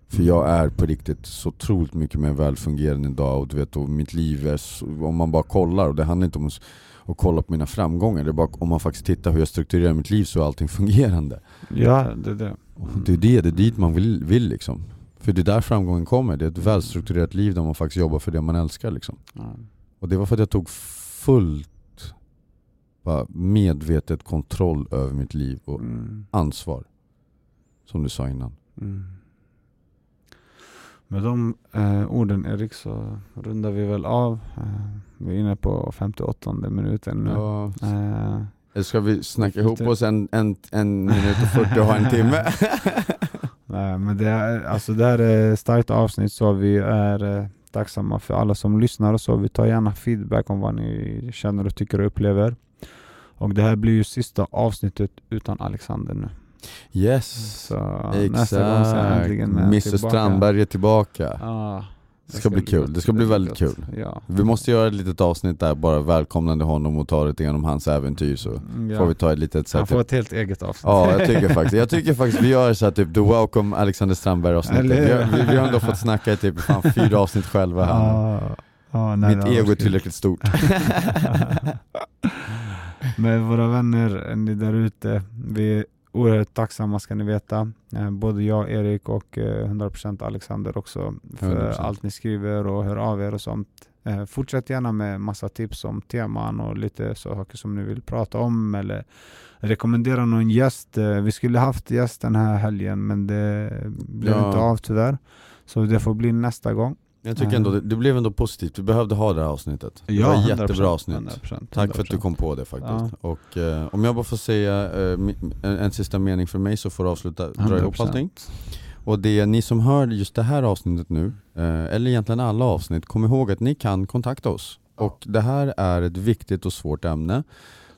För jag är på riktigt så otroligt mycket mer välfungerande idag och du vet, och mitt liv är så, om man bara kollar, och det handlar inte om att, att kolla på mina framgångar, det är bara om man faktiskt tittar hur jag strukturerar mitt liv så är allting fungerande. Ja, det är det. Och det är det, det är dit man vill, vill liksom. För det är där framgången kommer, det är ett välstrukturerat liv där man faktiskt jobbar för det man älskar liksom. Ja. Och det var för att jag tog fullt medvetet kontroll över mitt liv och Mm. ansvar. Som du sa innan. Mm. Med de eh, orden Erik så rundar vi väl av. Eh, vi är inne på 58 minuten nu. Ja. Eh, ska vi snacka ihop oss en, en, en minut och 40 och ha en timme? Nej, men det, är, alltså det här är ett starkt avsnitt så vi är eh, tacksamma för alla som lyssnar och så. Vi tar gärna feedback om vad ni känner och tycker och upplever. Och det här blir ju sista avsnittet utan Alexander nu. Yes, Så nästa gång så äntligen exakt. Mr tillbaka. Strandberg är tillbaka. Ah, Det ska bli kul, det ska bli väldigt kul. Ja. Vi måste göra ett litet avsnitt där, bara välkomnande honom och ta lite igenom hans äventyr så Mm, ja. får vi ta ett litet så här, Han får typ, ett helt eget avsnitt. Ja jag tycker faktiskt, jag tycker faktiskt vi gör så här, typ the welcome Alexander Strandberg avsnittet. Vi, har- vi, vi har ändå fått snacka i typ fan, fyra avsnitt själva här. Ah, ah, nej, Mitt ego är tillräckligt stort. Men våra vänner, ni där ute, vi oerhört tacksamma ska ni veta. Eh, Både jag, Erik och eh, 100% Alexander också för 100%. allt ni skriver och hör av er och sånt. Eh, Fortsätt gärna med massa tips om teman och lite saker som ni vill prata om eller rekommendera någon gäst. Eh, Vi skulle haft gäst den här helgen men det blev Ja. inte av tyvärr. Så det får bli nästa gång. Jag tycker ändå, det, blev ändå positivt, vi behövde ha det här avsnittet. Det var ett jättebra avsnitt. 100%, Tack för att du kom på det faktiskt. Och eh, om jag bara får säga eh, en, en sista mening för mig så får du avsluta, dra ihop 100%. allting. Och det ni som hör just det här avsnittet nu, eh, eller egentligen alla avsnitt, kom ihåg att ni kan kontakta oss. Och det här är ett viktigt och svårt ämne.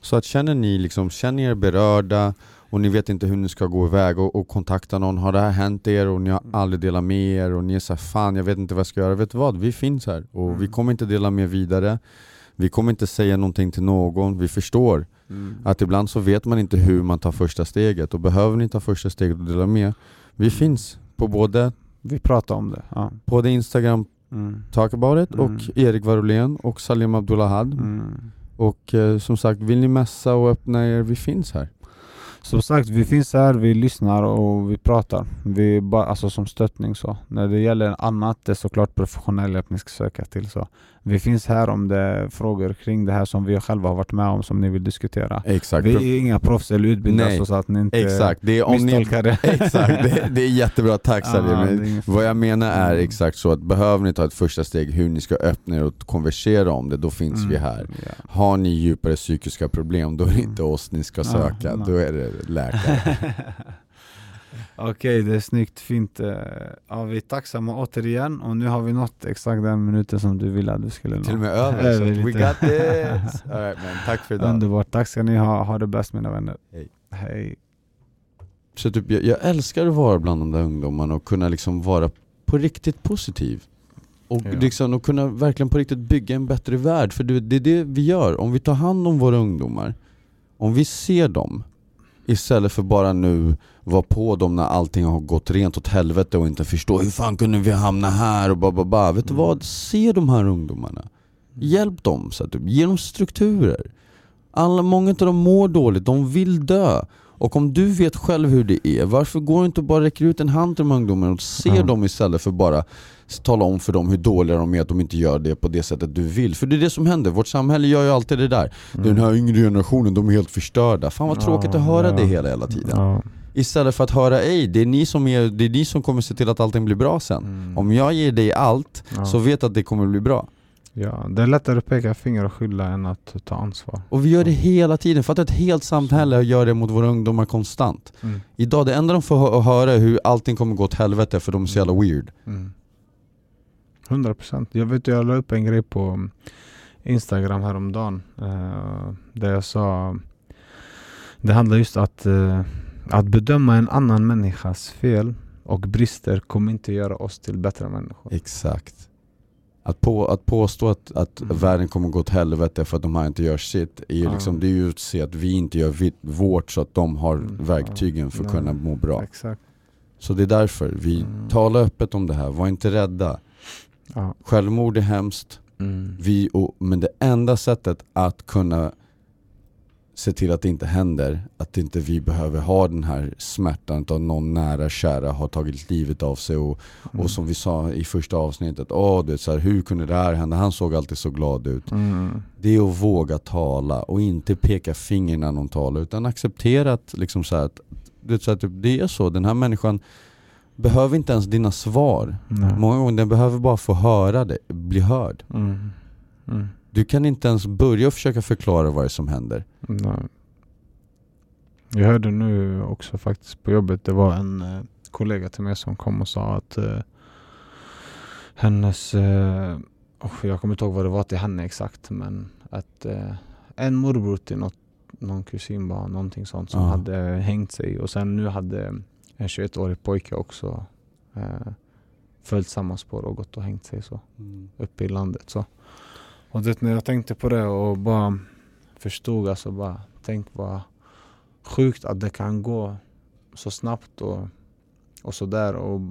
Så att känner ni liksom, känner er berörda och ni vet inte hur ni ska gå iväg och, och kontakta någon, har det här hänt er och ni har aldrig delat med er och ni är såhär fan jag vet inte vad jag ska göra, vet du vad? Vi finns här och vi Mm. kommer inte dela med vidare. Vi kommer inte säga någonting till någon, vi förstår Mm. att ibland så vet man inte hur man tar första steget och behöver ni ta första steget och dela med, vi finns på både, Vi pratar om det. Ja. både Instagram Mm. Talk About It Mm. och Erik Varolén och Salim Abdullahad. Mm. Och eh, som sagt, vill ni messa och öppna er, vi finns här. Som sagt, vi finns här, vi lyssnar och vi pratar. Vi bara, alltså som stöttning så. När det gäller annat, det är såklart professionell hjälp ni ska söka till. Så. Vi finns här om det är frågor kring det här som vi själva har varit med om som ni vill diskutera. Exakt. Vi är inga proffs eller utbildade Nej, så att ni inte Exakt, det är om ni... misstolkar det. Exakt, det, det är jättebra, tack Salim. Vad jag menar är Mm. exakt så att behöver ni ta ett första steg hur ni ska öppna er och konversera om det, då finns vi här. Mm, ja. Har ni djupare psykiska problem, då är det inte oss ni ska söka, nej. då är det läkare. Okej, det är snyggt, fint. Eh, Ja, vi är tacksamma återigen och nu har vi nått exakt den minuten som du ville att du skulle nå. Till och med över, så we got this! All right, men tack för idag. Underbart, tack ska ni ha. Ha det bäst mina vänner. Hej. Hej. Så typ, jag, jag älskar att vara bland de där ungdomarna och kunna liksom vara på riktigt positiv. Och, Ja. liksom, och kunna verkligen på riktigt bygga en bättre värld. För det, det är det vi gör. Om vi tar hand om våra ungdomar, om vi ser dem istället för bara nu vara på dem när allting har gått rent åt helvete och inte förstå hur fan kunde vi hamna här och ba, ba, ba. Vet du Mm. vad? Se de här ungdomarna. Hjälp dem, så att, ge dem strukturer. Alla, många av dem mår dåligt, de vill dö. Och om du vet själv hur det är, varför går du inte och bara räcker ut en hand till de här ungdomarna och ser Ja. dem istället för bara tala om för dem hur dåliga de är att de inte gör det på det sättet du vill. För det är det som händer, vårt samhälle gör ju alltid det där. Den här yngre generationen, de är helt förstörda. Fan vad tråkigt att höra Ja. det hela, hela tiden. Ja. Istället för att höra ej, det är, ni som är, det är ni som kommer se till att allting blir bra sen. Mm. Om jag ger dig allt, Ja. så vet att det kommer bli bra. ja, det är lättare att peka finger och skylla än att ta ansvar. Och vi gör det hela tiden, för att ett helt samhälle gör det mot våra ungdomar konstant. Mm. Idag, det enda de får hö- höra är hur allting kommer gå åt helvete för de är så jävla weird. Mm. 100% Jag vet jag la upp en grej på Instagram häromdagen eh, där jag sa Det handlar just att eh, att bedöma en annan människas fel och brister kommer inte göra oss till bättre människor. Exakt. Att, på, att påstå att, att Mm. världen kommer gå åt helvete för att de här inte gör sitt, är ju liksom, det är ju att se att vi inte gör vi, vårt så att de har Mm. verktygen för att kunna må bra. Exakt. Så det är därför, vi Mm. talar öppet om det här, var inte rädda. Ja. Självmord är hemskt, Mm. vi, och, men det enda sättet att kunna se till att det inte händer, att inte vi behöver ha den här smärtan att någon nära kära har tagit livet av sig och, Mm. och som vi sa i första avsnittet, åh du vet, så här, hur kunde det här hända? Han såg alltid så glad ut. Mm. Det är att våga tala och inte peka finger när någon talar utan acceptera att, liksom så här, att du vet, så här, typ, det är så, den här människan behöver inte ens dina svar. Nej. Många gånger den behöver bara få höra det, bli hörd. Mm. Mm. Du kan inte ens börja försöka förklara vad det är som händer. Nej. Jag hörde nu också faktiskt på jobbet, det var en, eh, kollega till mig som kom och sa att eh, hennes, eh, oh, jag kommer inte ihåg vad det var till henne exakt, men att eh, en morbror till något, någon kusinbarn, någonting sånt som Ja. hade hängt sig och sen nu hade en 21-årig pojke också eh, följt samma spår och gått och hängt sig så uppe i landet. Så. Och det, när jag tänkte på det och bara förstod, alltså bara tänk vad sjukt att det kan gå så snabbt och, och sådär och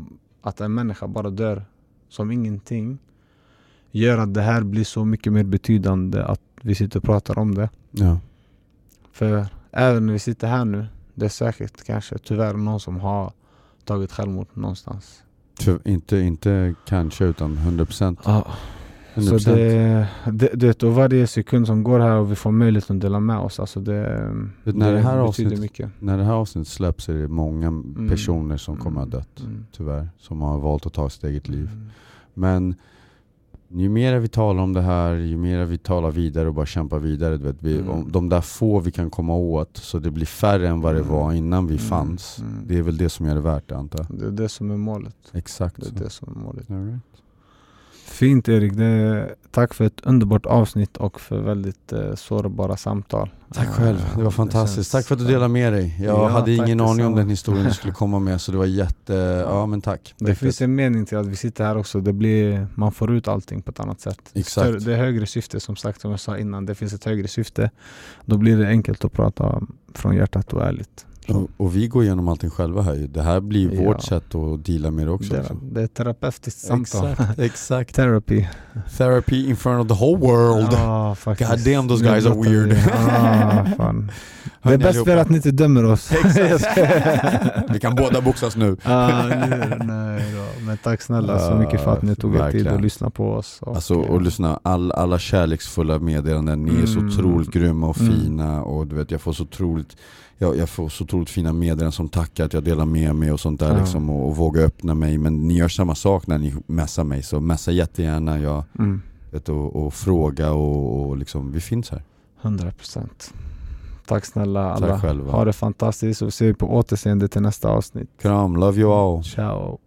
att en människa bara dör som ingenting gör att det här blir så mycket mer betydande att vi sitter och pratar om det. Ja. För även när vi sitter här nu, det är säkert kanske tyvärr någon som har tagit självmord någonstans. Ty- Inte, inte kanske utan 100%. Ja, 100%. Så det, det, du vet, och varje sekund som går här och vi får möjlighet att dela med oss, alltså det, Vet, när det här betyder avsnittet- mycket. När det här avsnittet släpps är det många personer som kommer att ha dött. Mm. Tyvärr. Som har valt att ta sitt eget liv. Mm. Men ju mer vi talar om det här, ju mer vi talar vidare och bara kämpar vidare. Du vet, vi, Mm. om de där få vi kan komma åt, så det blir färre än vad det Mm. var innan vi Mm. fanns. Mm. Det är väl det som gör det värt det antar jag. Det är det som är målet. Exakt Det är så. det som är målet. All right. Fint Erik, det, tack för ett underbart avsnitt och för väldigt eh, sårbara samtal. Tack själv, det var Eh, fantastiskt. känns- Tack för att du delade med dig. Jag Ja, hade ingen aning om den historien du skulle komma med så det var jätte, ja men tack. Det finns en mening till att vi sitter här också. Det blir, man får ut allting på ett annat sätt. Exakt. Större- Det är högre syfte som sagt, som jag sa innan. Det finns ett högre syfte. Då blir det enkelt att prata från hjärtat och ärligt. Och, och vi går igenom allting själva här. Det här blir Ja. vårt sätt att deala med det också. Det, liksom. det är ett terapeutiskt samtal. Exakt, exakt. Therapy. Therapy in front of the whole world. Faktiskt. God damn, those guys are weird. Ah, fan. Det är bäst för att ni inte dömer oss. Vi kan båda boxas nu. Ah, nu, nej då. Men tack snälla så mycket för att ni tog er tid Verkligen. att lyssna på oss. Och, Alltså och lyssna, all, alla kärleksfulla meddelanden, ni är så Mm. otroligt grymma och Mm. fina och du vet jag får så otroligt jag, jag får så otroligt fina meddelanden som tackar att jag delar med mig och sånt där Ja. liksom och, och vågar öppna mig men ni gör samma sak när ni messar mig så messa jättegärna jag, Mm, vet, och, och fråga och, och liksom, vi finns här. 100% Tack snälla alla. Tack själva. Ha det fantastiskt och ser på återseende till nästa avsnitt. Kram, love you all. Ciao.